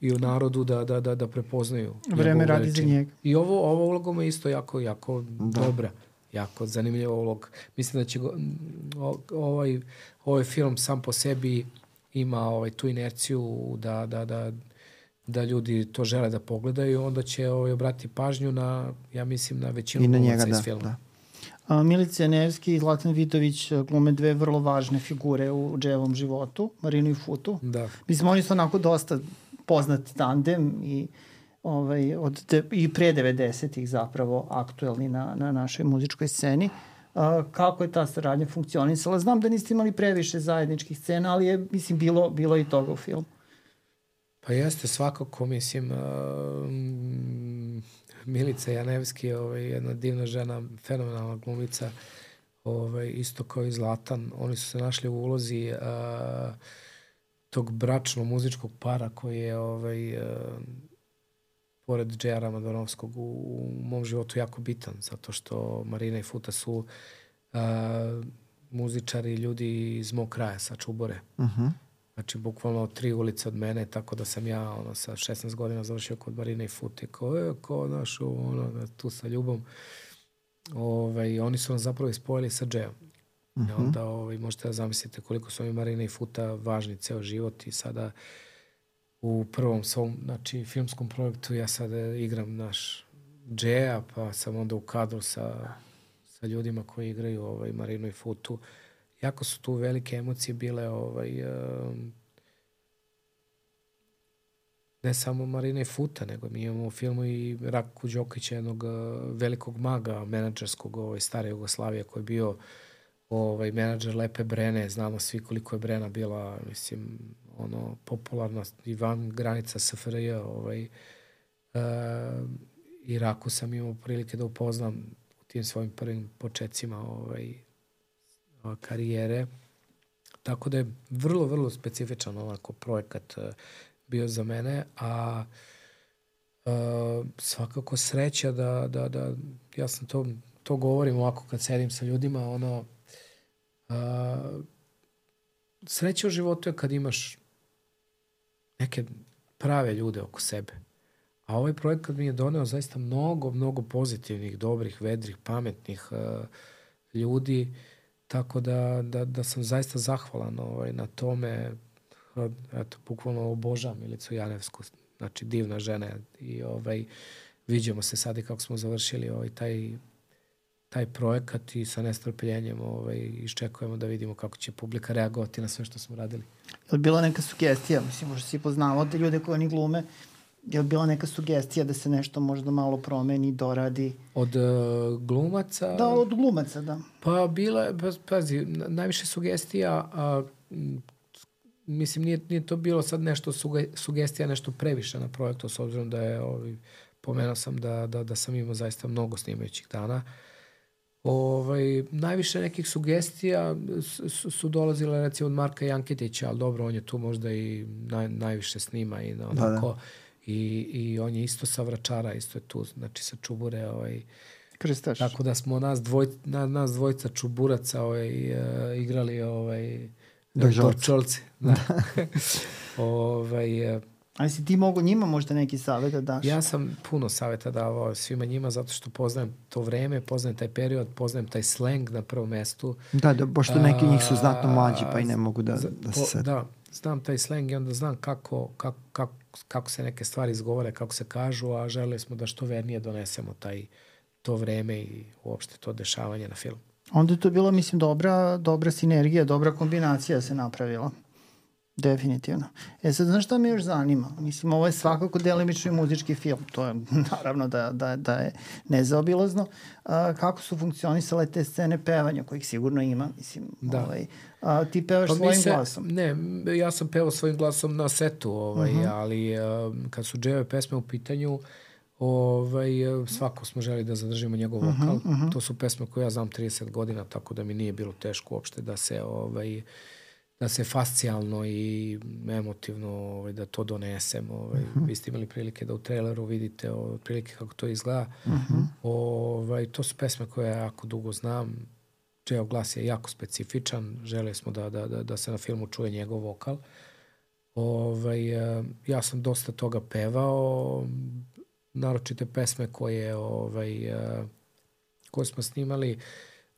Speaker 3: i u narodu da da da da prepoznaju
Speaker 2: Vreme radi za njega.
Speaker 3: I ovo ovo uloga mu je isto jako jako
Speaker 1: Da.
Speaker 3: dobra jako zanimljiva uloga. Mislim da će go, o- ovaj, ovaj film sam po sebi ima ovaj, tu inerciju da, da, da, da ljudi to žele da pogledaju, onda će ovaj, obrati pažnju na, ja mislim, na većinu
Speaker 1: I na njega,
Speaker 3: iz
Speaker 1: da.
Speaker 3: filma.
Speaker 1: da.
Speaker 2: Milica Nevski i Zlatan Vitović e, glume dve vrlo važne figure u Dževom životu, Marinu i Futu.
Speaker 3: Da.
Speaker 2: Mislim, oni su onako dosta poznat tandem i ovaj, od te, i pre 90-ih zapravo aktuelni na, na našoj muzičkoj sceni. A, kako je ta saradnja funkcionisala? Znam da niste imali previše zajedničkih scena, ali je, mislim, bilo, bilo i toga u filmu.
Speaker 3: Pa jeste svakako, mislim, um, Milica Janevski ovaj, jedna divna žena, fenomenalna glumica, ovaj, isto kao i Zlatan. Oni su se našli u ulozi uh, tog bračno muzičkog para koji je ovaj, uh, pored Džeja Ramadonovskog u, u mom životu jako bitan, zato što Marina i Futa su uh, muzičari, ljudi iz mog kraja, sa Čubore.
Speaker 1: Uh -huh.
Speaker 3: Znači, bukvalno tri ulice od mene, tako da sam ja ono, sa 16 godina završio kod Marine i Fute. Ko je, ko naš, ono, tu sa ljubom. Ove, oni su nas zapravo ispojili sa Džejom. Mm -hmm. I onda ovaj, možete da zamislite koliko su mi Marina i Futa važni ceo život i sada u prvom svom znači, filmskom projektu ja sada igram naš Džeja, pa sam onda u kadru sa, sa ljudima koji igraju ovaj, Marinu i Futu. Jako su tu velike emocije bile ovaj, ne samo Marina i Futa, nego mi imamo u filmu i Raku Đokića, jednog uh, velikog maga menadžerskog ovaj, stare Jugoslavije koji je bio ovaj, menadžer Lepe Brene, znamo svi koliko je Brena bila, mislim, ono, popularna i van granica SFRJ, ovaj, uh, Iraku sam imao prilike da upoznam u tim svojim prvim početcima ovaj, karijere. Tako da je vrlo, vrlo specifičan ovako projekat uh, bio za mene, a uh, svakako sreća da, da, da ja sam to, to govorim ovako kad sedim sa ljudima, ono, uh, sreća u životu je kad imaš neke prave ljude oko sebe. A ovaj projekat mi je doneo zaista mnogo, mnogo pozitivnih, dobrih, vedrih, pametnih uh, ljudi, tako da, da, da sam zaista zahvalan ovaj, na tome. Eto, bukvalno obožavam Milicu Janevsku, znači divna žena i ovaj, viđemo se sad i kako smo završili ovaj, taj taj projekat i sa nestrpljenjem ovaj, iščekujemo da vidimo kako će publika reagovati na sve što smo radili.
Speaker 2: Je li bila neka sugestija, mislim, možda si poznavao te ljude koji oni glume, je li bila neka sugestija da se nešto možda malo promeni, doradi?
Speaker 3: Od uh, glumaca?
Speaker 2: Da, od glumaca, da.
Speaker 3: Pa bila, pa, pazi, najviše sugestija, a, mislim, nije, nije to bilo sad nešto suge, sugestija, nešto previše na projektu, s obzirom da je, ovaj, pomenuo sam da, da, da sam imao zaista mnogo snimajućih dana. Ovaj, najviše nekih sugestija su, su dolazile recimo od Marka Janketića, ali dobro, on je tu možda i naj, najviše snima i na onako, da, da. I, i on je isto sa Vračara, isto je tu, znači sa Čubure, ovaj,
Speaker 2: Kristaš.
Speaker 3: Tako da smo nas, dvoj, na, nas dvojica Čuburaca ovaj, uh, igrali ovaj, Dorčolci. Da. ovaj, uh,
Speaker 2: A si ti mogu njima možda neki savjet da daš?
Speaker 3: Ja sam puno savjeta davao svima njima zato što poznajem to vreme, poznajem taj period, poznajem taj slang na prvom mestu.
Speaker 1: Da, da, pošto neki njih su znatno mlađi pa i ne mogu da, da se.
Speaker 3: Da, znam taj slang i onda znam kako, kako, kako, kako se neke stvari izgovore, kako se kažu, a želeli smo da što vernije donesemo taj, to vreme i uopšte to dešavanje na film.
Speaker 2: Onda je to bila, mislim, dobra, dobra sinergija, dobra kombinacija se napravila. Definitivno. E sad, znaš šta me još zanima? Mislim, ovo je svakako delimično i muzički film. To je naravno da, da, da je nezaobilazno. A, kako su funkcionisale te scene pevanja, kojih sigurno ima. Mislim, da. ovaj, a, ti pevaš pa svojim se, glasom.
Speaker 3: Ne, ja sam pevao svojim glasom na setu, ovaj, uh mhm. -huh. ali a, kad su dževe pesme u pitanju, ovaj, svako smo želi da zadržimo njegov mhm, vokal. Uh -huh, uh -huh. To su pesme koje ja znam 30 godina, tako da mi nije bilo teško uopšte da se ovaj, da se fascijalno i emotivno ovaj, da to donesem. Ovaj. Uh mhm. -huh. Vi ste imali prilike da u traileru vidite ovaj, prilike kako to izgleda. Uh mhm. -huh. ovaj, to su pesme koje ja jako dugo znam. Čeo glas je jako specifičan. Želeli smo da, da, da, da se na filmu čuje njegov vokal. Ovaj, eh, ja sam dosta toga pevao. Naročite pesme koje, ovaj, eh, koje smo snimali uh,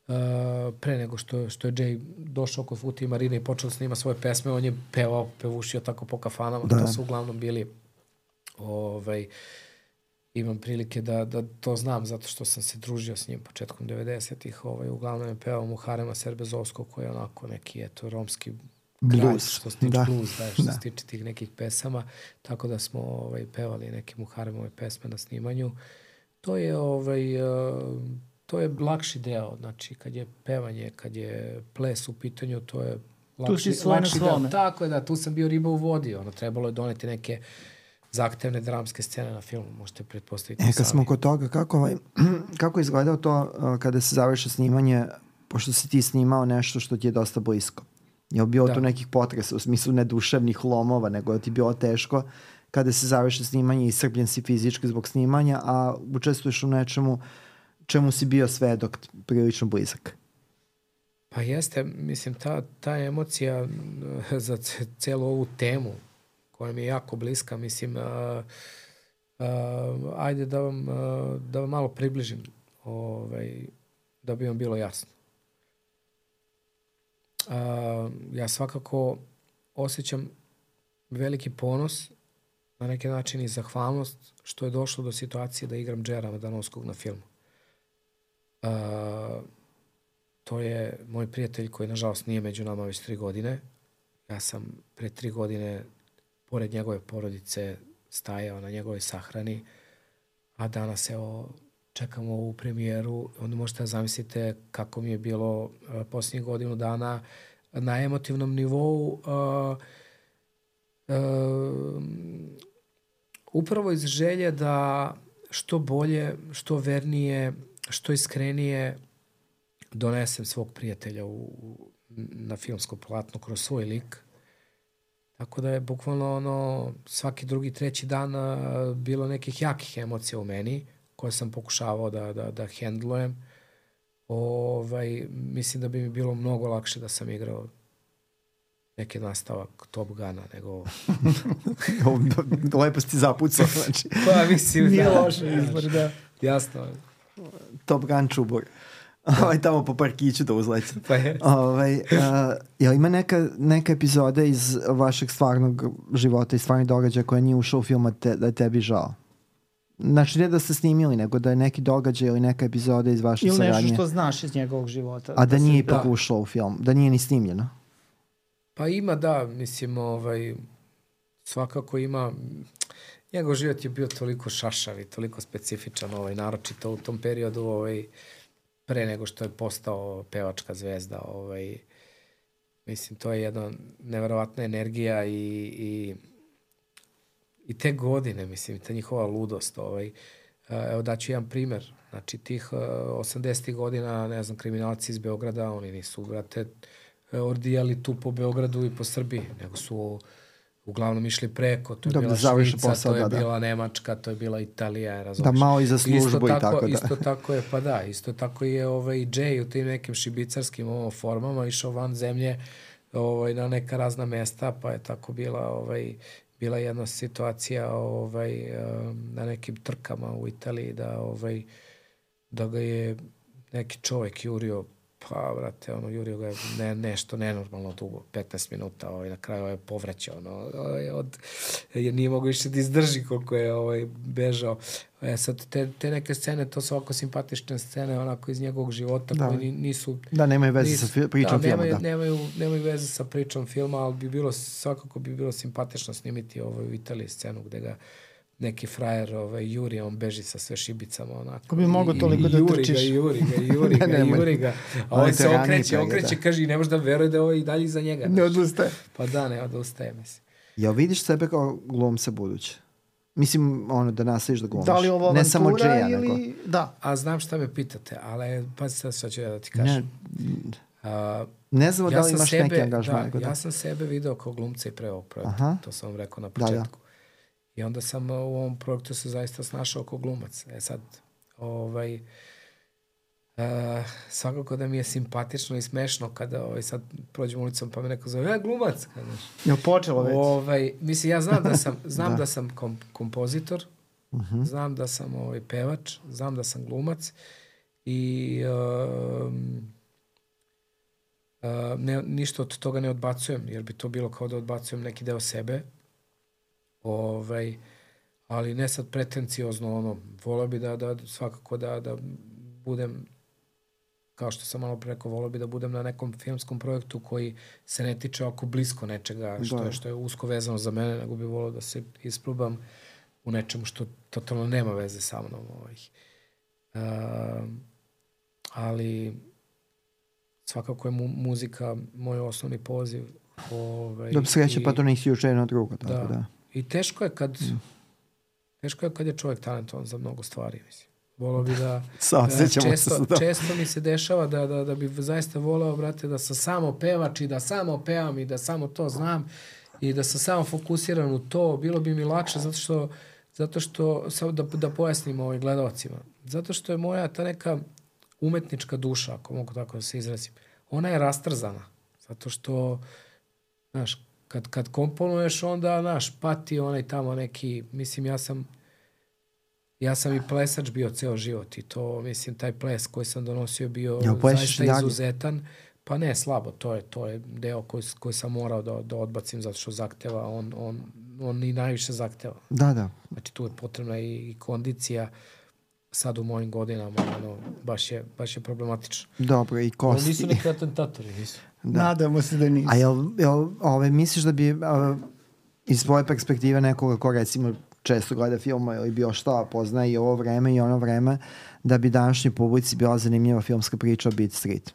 Speaker 3: Uh, pre nego što, što je Jay došao kod Futi i Marine i počeo da snima svoje pesme, on je pevao, pevušio tako po kafanama, da. to su uglavnom bili ovaj, imam prilike da, da to znam zato što sam se družio s njim početkom 90-ih, ovaj, uglavnom je pevao Muharema Serbezovskog koji je onako neki eto romski blues, što se tiče da. blues, da, što da. se tiče tih nekih pesama, tako da smo ovaj, pevali neke Muharemove pesme na snimanju. To je ovaj, uh, to je lakši deo, znači kad je pevanje, kad je ples u pitanju, to je lakši, tu si lakši deo. Tako je, da, tu sam bio riba u vodi, ono, trebalo je doneti neke zahtevne dramske scene na filmu, možete pretpostaviti
Speaker 1: e, kad sami. smo kod toga, kako, ovaj, kako je izgledao to uh, kada se završi snimanje, pošto si ti snimao nešto što ti je dosta blisko? Je li bilo da. tu nekih potresa, u smislu ne duševnih lomova, nego je ti bilo teško kada se završi snimanje i iscrpljen si fizički zbog snimanja, a učestvuješ u nečemu uh, čemu si bio svedok prilično blizak?
Speaker 3: Pa jeste, mislim, ta, ta emocija za celu ovu temu koja mi je jako bliska, mislim, a, a, ajde da vam, a, da vam malo približim, ovaj, da bi vam bilo jasno. a, ja svakako osjećam veliki ponos, na neki način i zahvalnost što je došlo do situacije da igram Džera Madanovskog na filmu. A, to je moj prijatelj koji nažalost nije među nama već tri godine. Ja sam pre tri godine pored njegove porodice stajao na njegovoj sahrani, a danas evo čekamo ovu premijeru, onda možete da zamislite kako mi je bilo uh, posljednjih godinu dana na emotivnom nivou uh, uh, upravo iz želje da što bolje, što vernije, što iskrenije donesem svog prijatelja u, na filmsko platno kroz svoj lik. Tako da je bukvalno ono, svaki drugi, treći dan bilo nekih jakih emocija u meni koje sam pokušavao da, da, da hendlujem. Ovaj, mislim da bi mi bilo mnogo lakše da sam igrao neki nastavak Top Gana nego...
Speaker 1: Lepo si ti zapucao, znači.
Speaker 3: pa mislim,
Speaker 2: Nije
Speaker 3: da.
Speaker 2: loše izbor, da.
Speaker 3: Jasno.
Speaker 1: Top Gun čubor. Ovaj tamo po parkiću da uzleće.
Speaker 3: Pa je.
Speaker 1: Ovaj, uh, jel ima neka, neka epizoda iz vašeg stvarnog života i stvarnih događaja koja nije ušla u film a te, da je tebi žao? Znači, ne da ste snimili, nego da je neki događaj ili neka epizoda iz vaše
Speaker 2: Ili
Speaker 1: saradnje.
Speaker 2: nešto što znaš iz njegovog života.
Speaker 1: A da
Speaker 2: se-
Speaker 1: nije ipak
Speaker 3: da.
Speaker 1: ušlo u film, da nije ni snimljeno.
Speaker 3: Pa ima, da, mislim, ovaj, svakako ima, njegov život je bio toliko šašav i toliko specifičan, ovaj, naročito u tom periodu, ovaj, pre nego što je postao pevačka zvezda, ovaj, mislim, to je jedna neverovatna energija i, i, i te godine, mislim, ta njihova ludost, ovaj, evo daću jedan primer, znači tih uh, 80. godina, ne znam, kriminalci iz Beograda, oni nisu, brate, ordijali tu po Beogradu i po Srbiji, nego su uglavnom išli preko, to je
Speaker 1: Da bi
Speaker 3: bila Švica,
Speaker 1: posao,
Speaker 3: to je
Speaker 1: da, da.
Speaker 3: bila Nemačka, to je bila Italija,
Speaker 1: Da
Speaker 3: razumiješ?
Speaker 1: malo i za
Speaker 3: Isto
Speaker 1: službu i tako da.
Speaker 3: Isto tako je, pa da, isto tako je ovaj Jay u tim nekim šibicarskim ovo, formama išao van zemlje ovaj, na neka razna mesta, pa je tako bila ovaj, bila jedna situacija ovaj, na nekim trkama u Italiji da ovaj, da ga je neki čovek jurio pa, brate, ono, jurio ga je ne, nešto nenormalno dugo, 15 minuta, ovaj, na kraju je povraćao, ono, ovaj, od, jer nije mogo više da izdrži koliko je ovaj, bežao. E, sad, te, te neke scene, to su ovako simpatične scene, onako iz njegovog života,
Speaker 1: Da.
Speaker 3: koje ni, nisu...
Speaker 1: Da, nemaju veze
Speaker 3: nisu,
Speaker 1: sa fi- pričom
Speaker 3: da,
Speaker 1: filma,
Speaker 3: nemaju,
Speaker 1: da.
Speaker 3: Nemaju, nemaju veze sa pričom filma, ali bi bilo, svakako bi bilo simpatično snimiti ovaj, u Italiji scenu gde ga neki frajer ovaj, juri, on beži sa sve šibicama onako.
Speaker 2: Ko bi mogao
Speaker 3: I-
Speaker 2: toliko da
Speaker 3: juri
Speaker 2: trčiš.
Speaker 3: Ga, juri ga, juri ga,
Speaker 1: Ne, nemoj.
Speaker 3: juri ga. A
Speaker 1: On
Speaker 3: se okreće, okreće,
Speaker 1: da.
Speaker 3: kaže i ne može da veruje da je ovo i dalje iza njega.
Speaker 2: Ne odustaje.
Speaker 3: Pa da, ne odustaje, mislim.
Speaker 1: Jel vidiš sebe kao glumca buduće? Mislim, ono, da nastaviš da glumiš.
Speaker 2: Da li ovo
Speaker 1: Ne samo
Speaker 2: avantura
Speaker 1: Jaya,
Speaker 2: ili...
Speaker 1: nego...
Speaker 2: Da.
Speaker 3: A znam šta me pitate, ali pa sad šta ću ja da ti kažem.
Speaker 1: Ne,
Speaker 3: A,
Speaker 1: ne znam da li
Speaker 3: sam
Speaker 1: imaš
Speaker 3: sebe,
Speaker 1: neki angažman.
Speaker 3: Da,
Speaker 1: da.
Speaker 3: ja sam sebe video kao glumca i pre ovog projekta.
Speaker 1: Aha.
Speaker 3: To sam vam rekao na
Speaker 1: Da, da.
Speaker 3: I onda sam uh, u ovom projektu se zaista snašao kao glumac. E sad, ovaj, uh, svakako da mi je simpatično i smešno kada ovaj, sad prođem ulicom pa me neko zove, e, glumac.
Speaker 2: Je li počelo već?
Speaker 3: Ovaj, mislim, ja znam da sam, znam
Speaker 1: Da.
Speaker 3: da. sam kom, kompozitor,
Speaker 1: Mhm.
Speaker 3: znam da sam ovaj, pevač, znam da sam glumac i um, uh, ne, ništa od toga ne odbacujem, jer bi to bilo kao da odbacujem neki deo sebe. Ovaj, ali ne sad pretenciozno, ono, volio bi da, da svakako da, da budem kao što sam malo pre rekao, volio bi da budem na nekom filmskom projektu koji se ne tiče oko blisko nečega što,
Speaker 1: Da.
Speaker 3: je, što je usko vezano za mene, nego bi volio da se isprobam u nečemu što totalno nema veze sa mnom. Ovaj. Uh, ali svakako je mu, muzika moj osnovni poziv. Ovaj,
Speaker 1: Da sreće,
Speaker 3: i-
Speaker 1: pa to nisi jedno drugo. Tako da.
Speaker 3: Da.
Speaker 1: Da.
Speaker 3: I teško je kad teško je kad je čovjek talentovan za mnogo stvari, mislim. Volao bi da...
Speaker 1: Se
Speaker 3: često,
Speaker 1: sa to.
Speaker 3: često mi se dešava da, da, da bi zaista voleo, brate, da sam samo pevač i da samo pevam i da samo to znam i da sam samo fokusiran u to. Bilo bi mi lakše zato što, zato što samo da, da pojasnim ovim gledalcima. Zato što je moja ta neka umetnička duša, ako mogu tako da se izrazim, ona je rastrzana. Zato što, znaš, kad, kad komponuješ, onda, znaš, pati onaj tamo neki, mislim, ja sam ja sam i plesač bio ceo život i to, mislim, taj ples koji sam donosio bio
Speaker 1: plešeš
Speaker 3: zaista
Speaker 1: dalje?
Speaker 3: izuzetan. Pa ne, slabo, to je, to je deo koji, koji sam morao da, da odbacim zato što zahteva, on, on, on i najviše zahteva.
Speaker 1: Da, da.
Speaker 3: Znači tu je potrebna i, i kondicija, sad u mojim godinama, ono, baš je, baš je problematično.
Speaker 1: Dobro, i
Speaker 3: Oni
Speaker 1: kosti.
Speaker 3: nisu neki atentatori, nisu.
Speaker 1: Da.
Speaker 2: Nadamo se da nisu.
Speaker 1: A jel, jel ove, misliš da bi a, iz svoje perspektive nekoga ko recimo često gleda filma ili bio šta, poznaje i ovo vreme i ono vreme, da bi današnjoj publici bila zanimljiva filmska priča o Beat Street?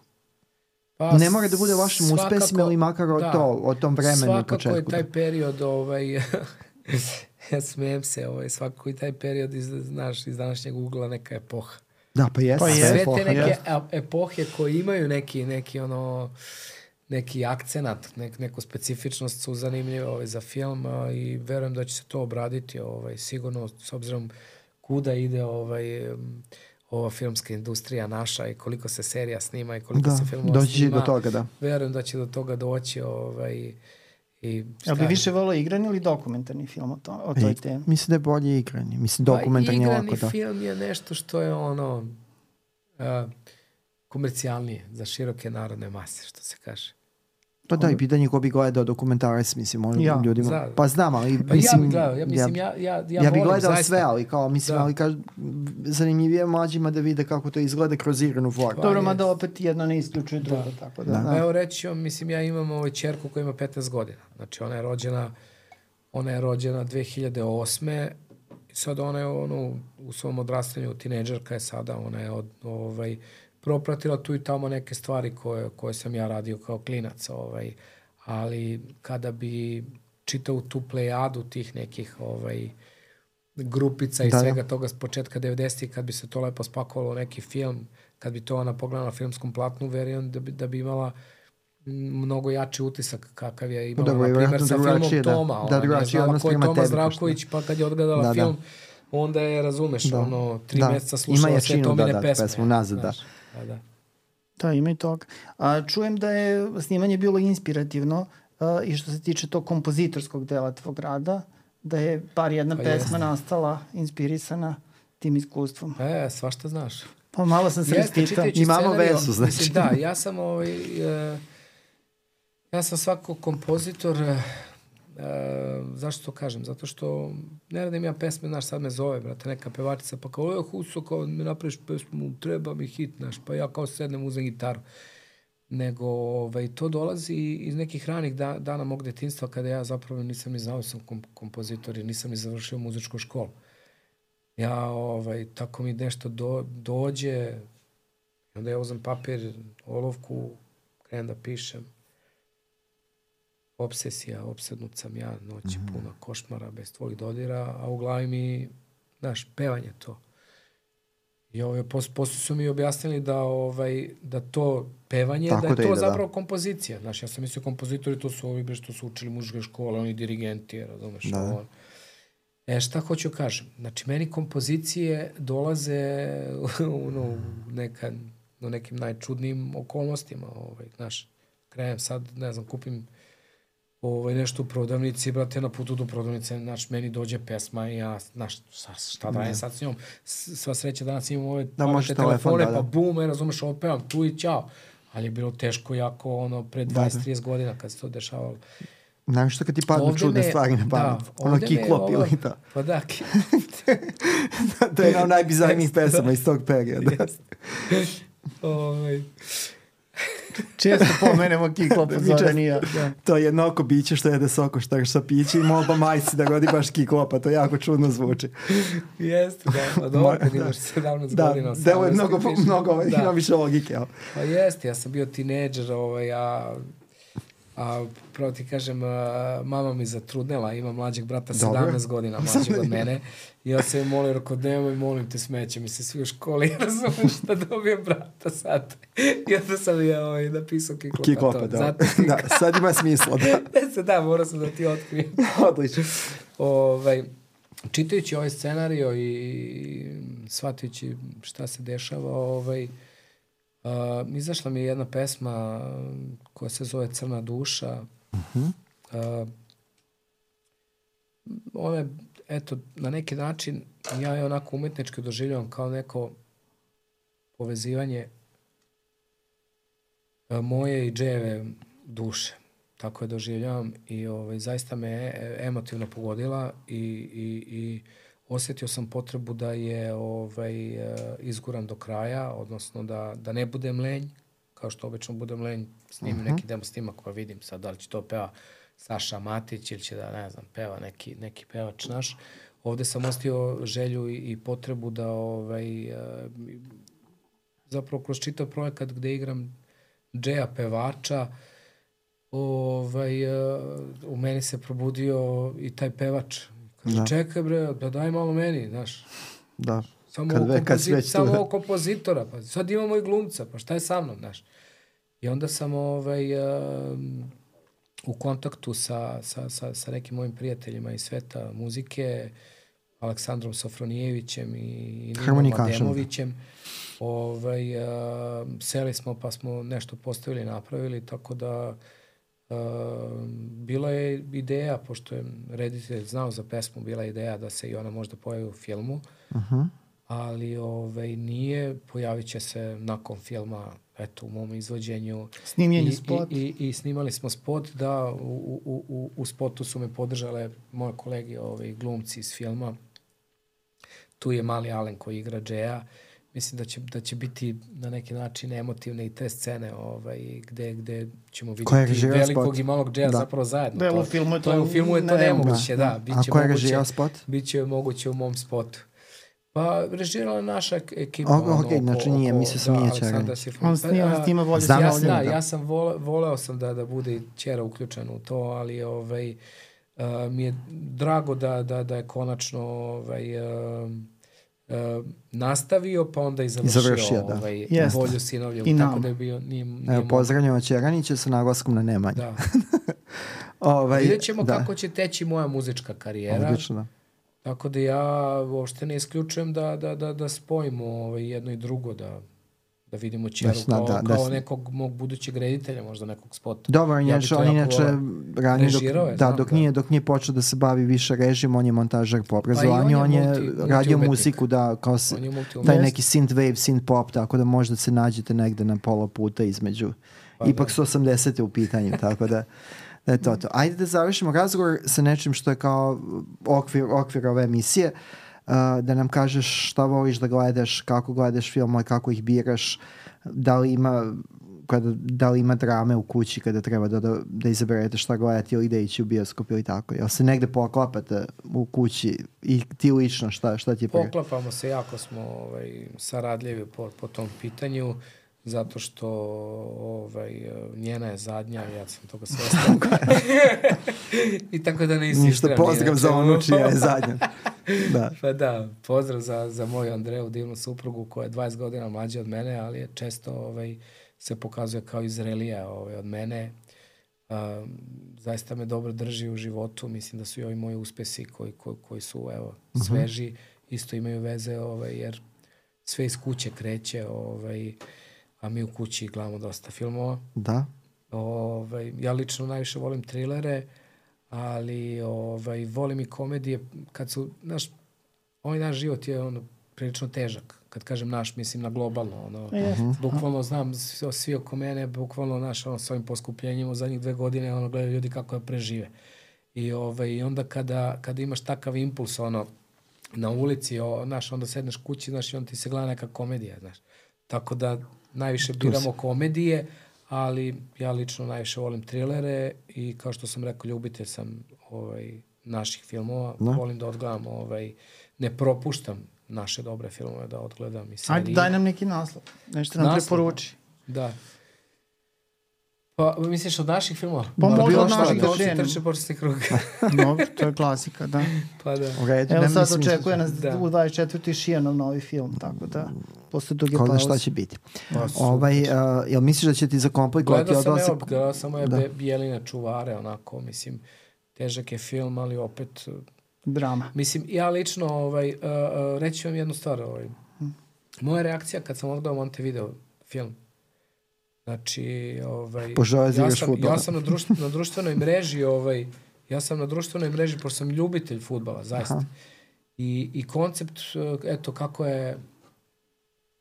Speaker 3: Pa,
Speaker 1: ne mora da bude o vašim
Speaker 3: svakako-
Speaker 1: uspesima ili makar o,
Speaker 3: da.
Speaker 1: to, o tom vremenu i
Speaker 3: Svakako
Speaker 1: početku.
Speaker 3: je taj period, ovaj, ja smijem se, ovaj, svakako i taj period iz, znaš, iz današnjeg ugla neka epoha.
Speaker 1: Da, pa jeste.
Speaker 2: Pa jeste.
Speaker 3: Sve te neke ep- epohe koje imaju neki, neki ono neki akcenat, nek, neku specifičnost su zanimljive ovaj, za film a, i verujem da će se to obraditi ovaj, sigurno s obzirom kuda ide ovaj, ova filmska industrija naša i koliko se serija snima i koliko
Speaker 1: Da,
Speaker 3: se filmova
Speaker 1: doći
Speaker 3: snima.
Speaker 1: do toga, da.
Speaker 3: Verujem da će do toga doći ovaj, i
Speaker 2: Jel bi više volao igran ili dokumentarni film o, to, o toj
Speaker 1: I-
Speaker 2: temi?
Speaker 1: Mislim da je bolje igranje. Mislim, dokumentarni
Speaker 3: pa,
Speaker 1: je
Speaker 3: igrani
Speaker 1: lako, da.
Speaker 3: film je nešto što je ono uh, komercijalnije za široke narodne mase, što se kaže.
Speaker 1: Pa da, i pitanje ko bi gledao dokumentarac, mislim, možda
Speaker 2: Ja,
Speaker 1: ljudima.
Speaker 3: za-
Speaker 1: Pa znam, ali
Speaker 3: Pa
Speaker 1: mislim...
Speaker 3: ja bih gledao, ja, mislim, ja, ja, ja,
Speaker 1: ja, ja
Speaker 3: volim,
Speaker 1: gledao
Speaker 3: zaista.
Speaker 1: sve, ali kao, mislim,
Speaker 3: Da.
Speaker 1: ali kaž, zanimljivije mlađima da vide kako to izgleda kroz igranu formu.
Speaker 2: Dobro, mada opet jedno ne isključuje drugo, tako da.
Speaker 1: Da.
Speaker 2: da.
Speaker 3: Evo reći mislim, ja imam ovaj čerku koja ima 15 godina. Znači, ona je rođena, ona je rođena 2008. I sad ona je ono, u svom odrastanju, tineđerka je sada, ona je od, ovaj, propratila tu i tamo neke stvari koje, koje sam ja radio kao klinac. Ovaj, ali kada bi čitao tu plejadu tih nekih ovaj, grupica i
Speaker 1: Da, da.
Speaker 3: svega toga s početka 90-ih, kad bi se to lepo spakovalo u neki film, kad bi to ona pogledala na filmskom platnu, verujem da bi, da bi imala mnogo jači utisak kakav je imala,
Speaker 1: i
Speaker 3: na primjer, sa filmom
Speaker 1: da.
Speaker 3: Toma.
Speaker 1: Da,
Speaker 3: Ona nije
Speaker 1: drugačiji
Speaker 3: znala ko je Toma
Speaker 1: tebi,
Speaker 3: Zdravković, pa kad je odgledala
Speaker 1: Da, da.
Speaker 3: film, onda je, razumeš,
Speaker 1: Da.
Speaker 3: ono, tri
Speaker 1: Da.
Speaker 3: meseca slušala sve Tomine
Speaker 1: da, da,
Speaker 3: pesme.
Speaker 1: pesmu nazad, da.
Speaker 3: znaš, Da, da.
Speaker 2: Da, ima i toga. A, čujem da je snimanje bilo inspirativno a, i što se tiče tog kompozitorskog dela tvog rada, da je bar jedna
Speaker 3: Pa
Speaker 2: pesma
Speaker 3: jeste.
Speaker 2: nastala inspirisana tim iskustvom.
Speaker 3: E, svašta znaš.
Speaker 2: Pa malo sam se raspitao.
Speaker 1: Imamo vezu, znači.
Speaker 3: Mislim, da, ja sam ovaj, e, ja sam svako kompozitor, e, zašto to kažem? Zato što ne radim ja pesme, znaš, sad me zove, brate, neka pevačica, pa kao, e, Huso, kao mi napraviš pesmu, treba mi hit, znaš, pa ja kao sednem, uzem gitaru. Nego, ovaj, to dolazi iz nekih ranih da, dana mog detinstva, kada ja zapravo nisam ni znao da sam kom, kompozitor i nisam ni završio muzičku školu. Ja, ovaj, tako mi nešto do, dođe, onda ja uzem papir, olovku, krenem da pišem. Obsesija, obsednut sam ja, noć je puna košmara, bez tvojih dodira, a u glavi mi, znaš, pevanje to. I ovaj, pos, posle su mi objasnili da, ovaj, da to pevanje,
Speaker 1: Tako
Speaker 3: da je
Speaker 1: da
Speaker 3: to
Speaker 1: ide, da.
Speaker 3: zapravo kompozicija. Znaš, ja sam mislio kompozitori, to su ovi bre što su učili muzičke škole, oni dirigenti, razumeš,
Speaker 1: Da, da.
Speaker 3: ovo. E, šta hoću kažem? Znači, meni kompozicije dolaze u, no, u, neka, u nekim najčudnijim okolnostima. Ovaj, znaš, krenem sad, ne znam, kupim ovaj, nešto u prodavnici, brate, na putu do prodavnice, znaš, meni dođe pesma i ja, znaš, šta, šta da je sad s njom? Sva sreća danas imam ove
Speaker 1: Da,
Speaker 3: pametne
Speaker 1: telefon,
Speaker 3: telefone,
Speaker 1: da, da.
Speaker 3: pa bum, e, razumeš, ovo pevam, tu i ćao. Ali je bilo teško jako, ono, pre
Speaker 1: Da, da.
Speaker 3: 20-30 godina kad se to dešavalo.
Speaker 1: Znaš što kad ti padnu
Speaker 3: Ovde
Speaker 1: čudne
Speaker 3: me-
Speaker 1: stvari na
Speaker 3: da,
Speaker 1: pamet? ono
Speaker 3: ovde me
Speaker 1: kiklop ili to.
Speaker 3: Pa da,
Speaker 1: to je jedna od najbizarnijih pesama
Speaker 3: da.
Speaker 1: iz tog perioda.
Speaker 3: ovaj,
Speaker 2: Često pomenemo Kiklopa
Speaker 1: Mi
Speaker 2: Zoranija.
Speaker 1: često-
Speaker 2: Da.
Speaker 1: to je jedno oko biće što jede soko štar sa piće i molba majci da rodi baš kiklopa. To jako čudno zvuči.
Speaker 3: Jeste, da, pa dobro, kad
Speaker 1: Da.
Speaker 3: imaš 17
Speaker 1: Da,
Speaker 3: godina.
Speaker 1: delo je
Speaker 3: 18
Speaker 1: mnogo, mnogo,
Speaker 3: Da.
Speaker 1: ima više logike. ali.
Speaker 3: Pa jeste, ja sam bio tineđer, ovaj, a, a pravo ti kažem, a, mama mi zatrudnela, ima mlađeg brata
Speaker 1: Dobro.
Speaker 3: 17 godina mlađeg od mene. I ja se molim, rekao, nemoj, molim te, smeće mi se svi u školi, razumeš šta dobijem brata sad. I onda sam ja ovaj, napisao kiklopa.
Speaker 1: Kiklopa, da.
Speaker 3: Zato
Speaker 1: da. Sad ima smisla, da.
Speaker 3: Ne se da, morao sam da ti otkrijem.
Speaker 1: Odlično.
Speaker 3: ovaj, čitajući ovaj scenario i shvatajući šta se dešava, ovaj, uh, izašla mi je jedna pesma koja se zove Crna duša.
Speaker 1: Mhm.
Speaker 3: Uh, ona je, eto, na neki način ja je onako umetnički doživljavam kao neko povezivanje e, moje i Dževe duše. Tako je doživljavam i ovaj, zaista me emotivno pogodila i, i, i osetio sam potrebu da je ovaj, e, izguram do kraja, odnosno da, da ne budem lenj, kao što obično budem lenj, snimim uh -huh. neki demo snimak pa vidim sad da li će to peva Saša Matić ili će da, ne znam, peva neki, neki pevač naš. Ovde sam ostio želju i, i potrebu da ovaj, uh, zapravo kroz čitav projekat gde igram džeja pevača, ovaj, uh, u meni se probudio i taj pevač. Kaže, da. čekaj bre, da daj malo meni, znaš.
Speaker 1: Da.
Speaker 3: Samo, kad ve, kad kompozit, samo ovog kompozitora, pa sad imamo i glumca, pa šta je sa mnom, znaš. I onda sam ovaj, uh, u kontaktu sa, sa, sa, sa nekim mojim prijateljima iz sveta muzike, Aleksandrom Sofronijevićem i Ninom Ademovićem. Ovaj, uh, seli smo pa smo nešto postavili, napravili, tako da uh, bila je ideja, pošto je reditelj znao za pesmu, bila je ideja da se i ona možda pojavi u filmu, uh -huh. ali ovaj, nije, pojavit će se nakon filma eto, u mom izvođenju.
Speaker 2: Snimljen je spot.
Speaker 3: I, i, I snimali smo spot, da, u, u, u, u spotu su me podržale moje kolege, ovaj, glumci iz filma. Tu je mali Alen koji igra Džeja. Mislim da će, da će biti na neki način emotivne i te scene ovaj, gde, gde ćemo vidjeti velikog spot? i malog Džeja da. zapravo zajedno.
Speaker 2: Da, u filmu je to,
Speaker 3: to, u filmu je to ne, nemoguće, da. da.
Speaker 1: Biće A ko je režirao spot?
Speaker 3: Biće moguće u mom spotu. Pa režirala je naša ekipa.
Speaker 1: Ok, ok, znači nije, mislio sam nije čega.
Speaker 2: On snima,
Speaker 3: pa,
Speaker 2: snima volje.
Speaker 3: Znam, ja, da, ja sam vole, voleo sam da, da bude čera uključen u to, ali ovaj, uh, mi je drago da, da, da je konačno ovaj, uh, uh, nastavio, pa onda i završio, I završio da. ovaj, Jest. volju sinovljevu. I tako da je bio, nije, nije
Speaker 1: Evo, pozdravljamo Čeranića sa naglaskom na Nemanju.
Speaker 3: Da. ovaj, Vidjet ćemo da. kako će teći moja muzička karijera.
Speaker 1: Odlično, da.
Speaker 3: Tako da ja uopšte ne isključujem da, da, da, da spojimo ovaj, jedno i drugo, da, da vidimo Čeru da, kao, da, kao da, nekog mog budućeg reditelja, možda nekog spota.
Speaker 1: On, ja on inače ranije dok,
Speaker 3: je,
Speaker 1: da, znam, dok, da. Nije, dok nije počeo da se bavi više režim, on je montažer po obrazovanju, pa on je, on je multi, radio muziku, da, kao s, taj neki synth wave, synth pop, tako da možda se nađete negde na pola puta između. Pa Ipak da. su 80. u pitanju, tako da da je to to. Ajde da završimo razgovor sa nečim što je kao okvir, okvir ove emisije. Uh, da nam kažeš šta voliš da gledaš, kako gledaš filmove, kako ih biraš, da li ima kada, da li ima drame u kući kada treba da, da, da izaberete šta gledate ili da ići u bioskop ili tako. Jel se negde poklapate u kući i ti lično šta, šta ti je
Speaker 3: pre? Poklapamo se, jako smo ovaj, saradljivi po, po tom pitanju. Uh, zato što ovaj, njena je zadnja, ja sam toga svestan. I tako da ne insistiram.
Speaker 1: Ništa, pozdrav za onu čija je zadnja.
Speaker 3: da. Pa da, pozdrav za, za moju Andreju, divnu suprugu koja je 20 godina mlađa od mene, ali je često ovaj, se pokazuje kao izrelija ovaj, od mene. Uh, zaista me dobro drži u životu. Mislim da su i ovi moji uspesi koji, koji, koji su evo, uh mhm. -huh. sveži, isto imaju veze, ovaj, jer sve iz kuće kreće. Ovaj, a mi u kući gledamo dosta filmova.
Speaker 1: Da.
Speaker 3: Ovaj, ja lično najviše volim trilere, ali ovaj, volim i komedije kad su, znaš, ovaj naš život je ono, prilično težak. Kad kažem naš, mislim na globalno. Ono, uh -huh. Bukvalno znam svi, svi oko mene, bukvalno naš, ono, s ovim poskupljenjima u zadnjih dve godine, ono, gledaju ljudi kako je prežive. I, ovaj, I onda kada, kada imaš takav impuls, ono, na ulici, o, znaš, onda sedneš kući, znaš, i onda ti se gleda neka komedija, znaš. Tako da najviše biramo komedije, ali ja lično najviše volim trilere i kao što sam rekao, ljubitelj sam ovaj, naših filmova. No. Volim da odgledam, ovaj, ne propuštam naše dobre filmove da odgledam i serije.
Speaker 2: Ajde, daj nam neki naslov. Nešto nam naslov, preporuči.
Speaker 3: Da. Pa, misliš od naših filmova?
Speaker 2: Pa možda od naših
Speaker 3: da Dolci trče početni krug.
Speaker 2: no, to je klasika, da.
Speaker 3: Pa da.
Speaker 1: Redu,
Speaker 2: Evo sad očekuje nas da. u 24. Šijanov novi film, tako da posle duge pauze. Ko
Speaker 1: šta će biti. Pa, ovaj, uh, jel misliš da će ti zakomplikovati
Speaker 3: Gledao sam, evo, gledao sam ove da. Bijeline čuvare, onako, mislim, težak je film, ali opet...
Speaker 2: Drama.
Speaker 3: Mislim, ja lično, ovaj, uh, uh, reći vam jednu stvar, ovaj, hm. moja reakcija kad sam odgledao Montevideo film, Znači, ovaj, ja, sam, ja sam na, društv, na društvenoj mreži, ovaj, ja sam na društvenoj mreži, pošto sam ljubitelj futbala, zaista. I, I koncept, eto, kako je,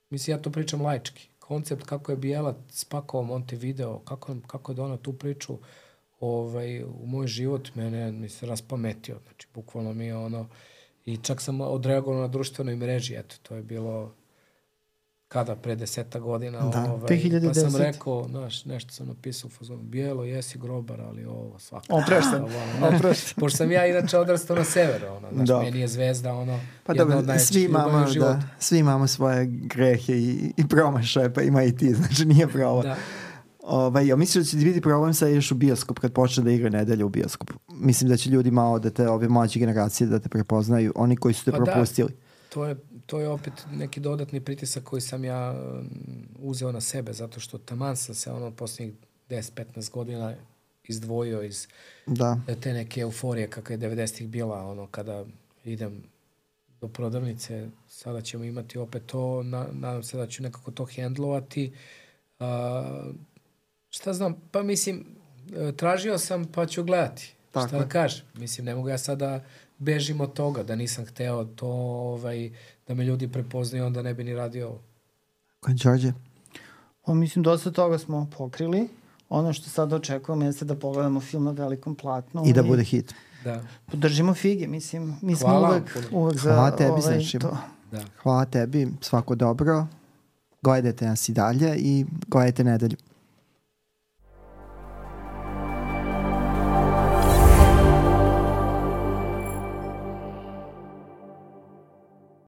Speaker 3: mislim, ja to pričam lajčki, koncept kako je Bijela spakovao Montevideo, kako, kako je donao tu priču ovaj, u moj život, mene mi se raspametio. Znači, bukvalno mi je ono... I čak sam odreagovao na društvenoj mreži, eto, to je bilo kada pre deseta godina
Speaker 2: da,
Speaker 3: ovaj,
Speaker 2: 2010.
Speaker 3: pa sam rekao znaš, nešto sam napisao u fazonu bijelo jesi grobar ali ovo svako
Speaker 2: oprešten
Speaker 3: oprešten pošto sam ja inače odrastao na severu ono, znaš, da. meni je zvezda ono
Speaker 1: pa dobro, svi imamo, da, svi imamo svoje grehe i, i promašaje pa ima i ti znači nije problem da. Ovaj, ja mislim da će ti biti problem sa ideš u bioskop kad počne da igra nedelja u bioskopu. Mislim da će ljudi malo da te, ove mlađe generacije da te prepoznaju, oni koji su te pa da. propustili. Da,
Speaker 3: to je to je opet neki dodatni pritisak koji sam ja um, uzeo na sebe, zato što taman sam se ono posljednjih 10-15 godina izdvojio iz da. te neke euforije kakva je 90-ih bila, ono, kada idem do prodavnice, sada ćemo imati opet to, na, nadam se da ću nekako to hendlovati. Uh, šta znam, pa mislim, e, tražio sam pa ću gledati. Tako. Šta da kažem? Mislim, ne mogu ja sada bežim od toga, da nisam hteo to, ovaj, da me ljudi prepoznaju, onda ne bi ni radio ovo.
Speaker 1: Koji Đorđe?
Speaker 2: O, mislim, dosta toga smo pokrili. Ono što sad očekujemo jeste da pogledamo film na velikom platnu.
Speaker 1: I da bude hit.
Speaker 3: Da.
Speaker 2: Podržimo fige, mislim. Mi smo Hvala. uvek, uvek za
Speaker 1: Hvala tebi, ovaj, znači. to. Da. Hvala tebi, svako dobro. Gledajte nas i dalje i gledajte nedelju.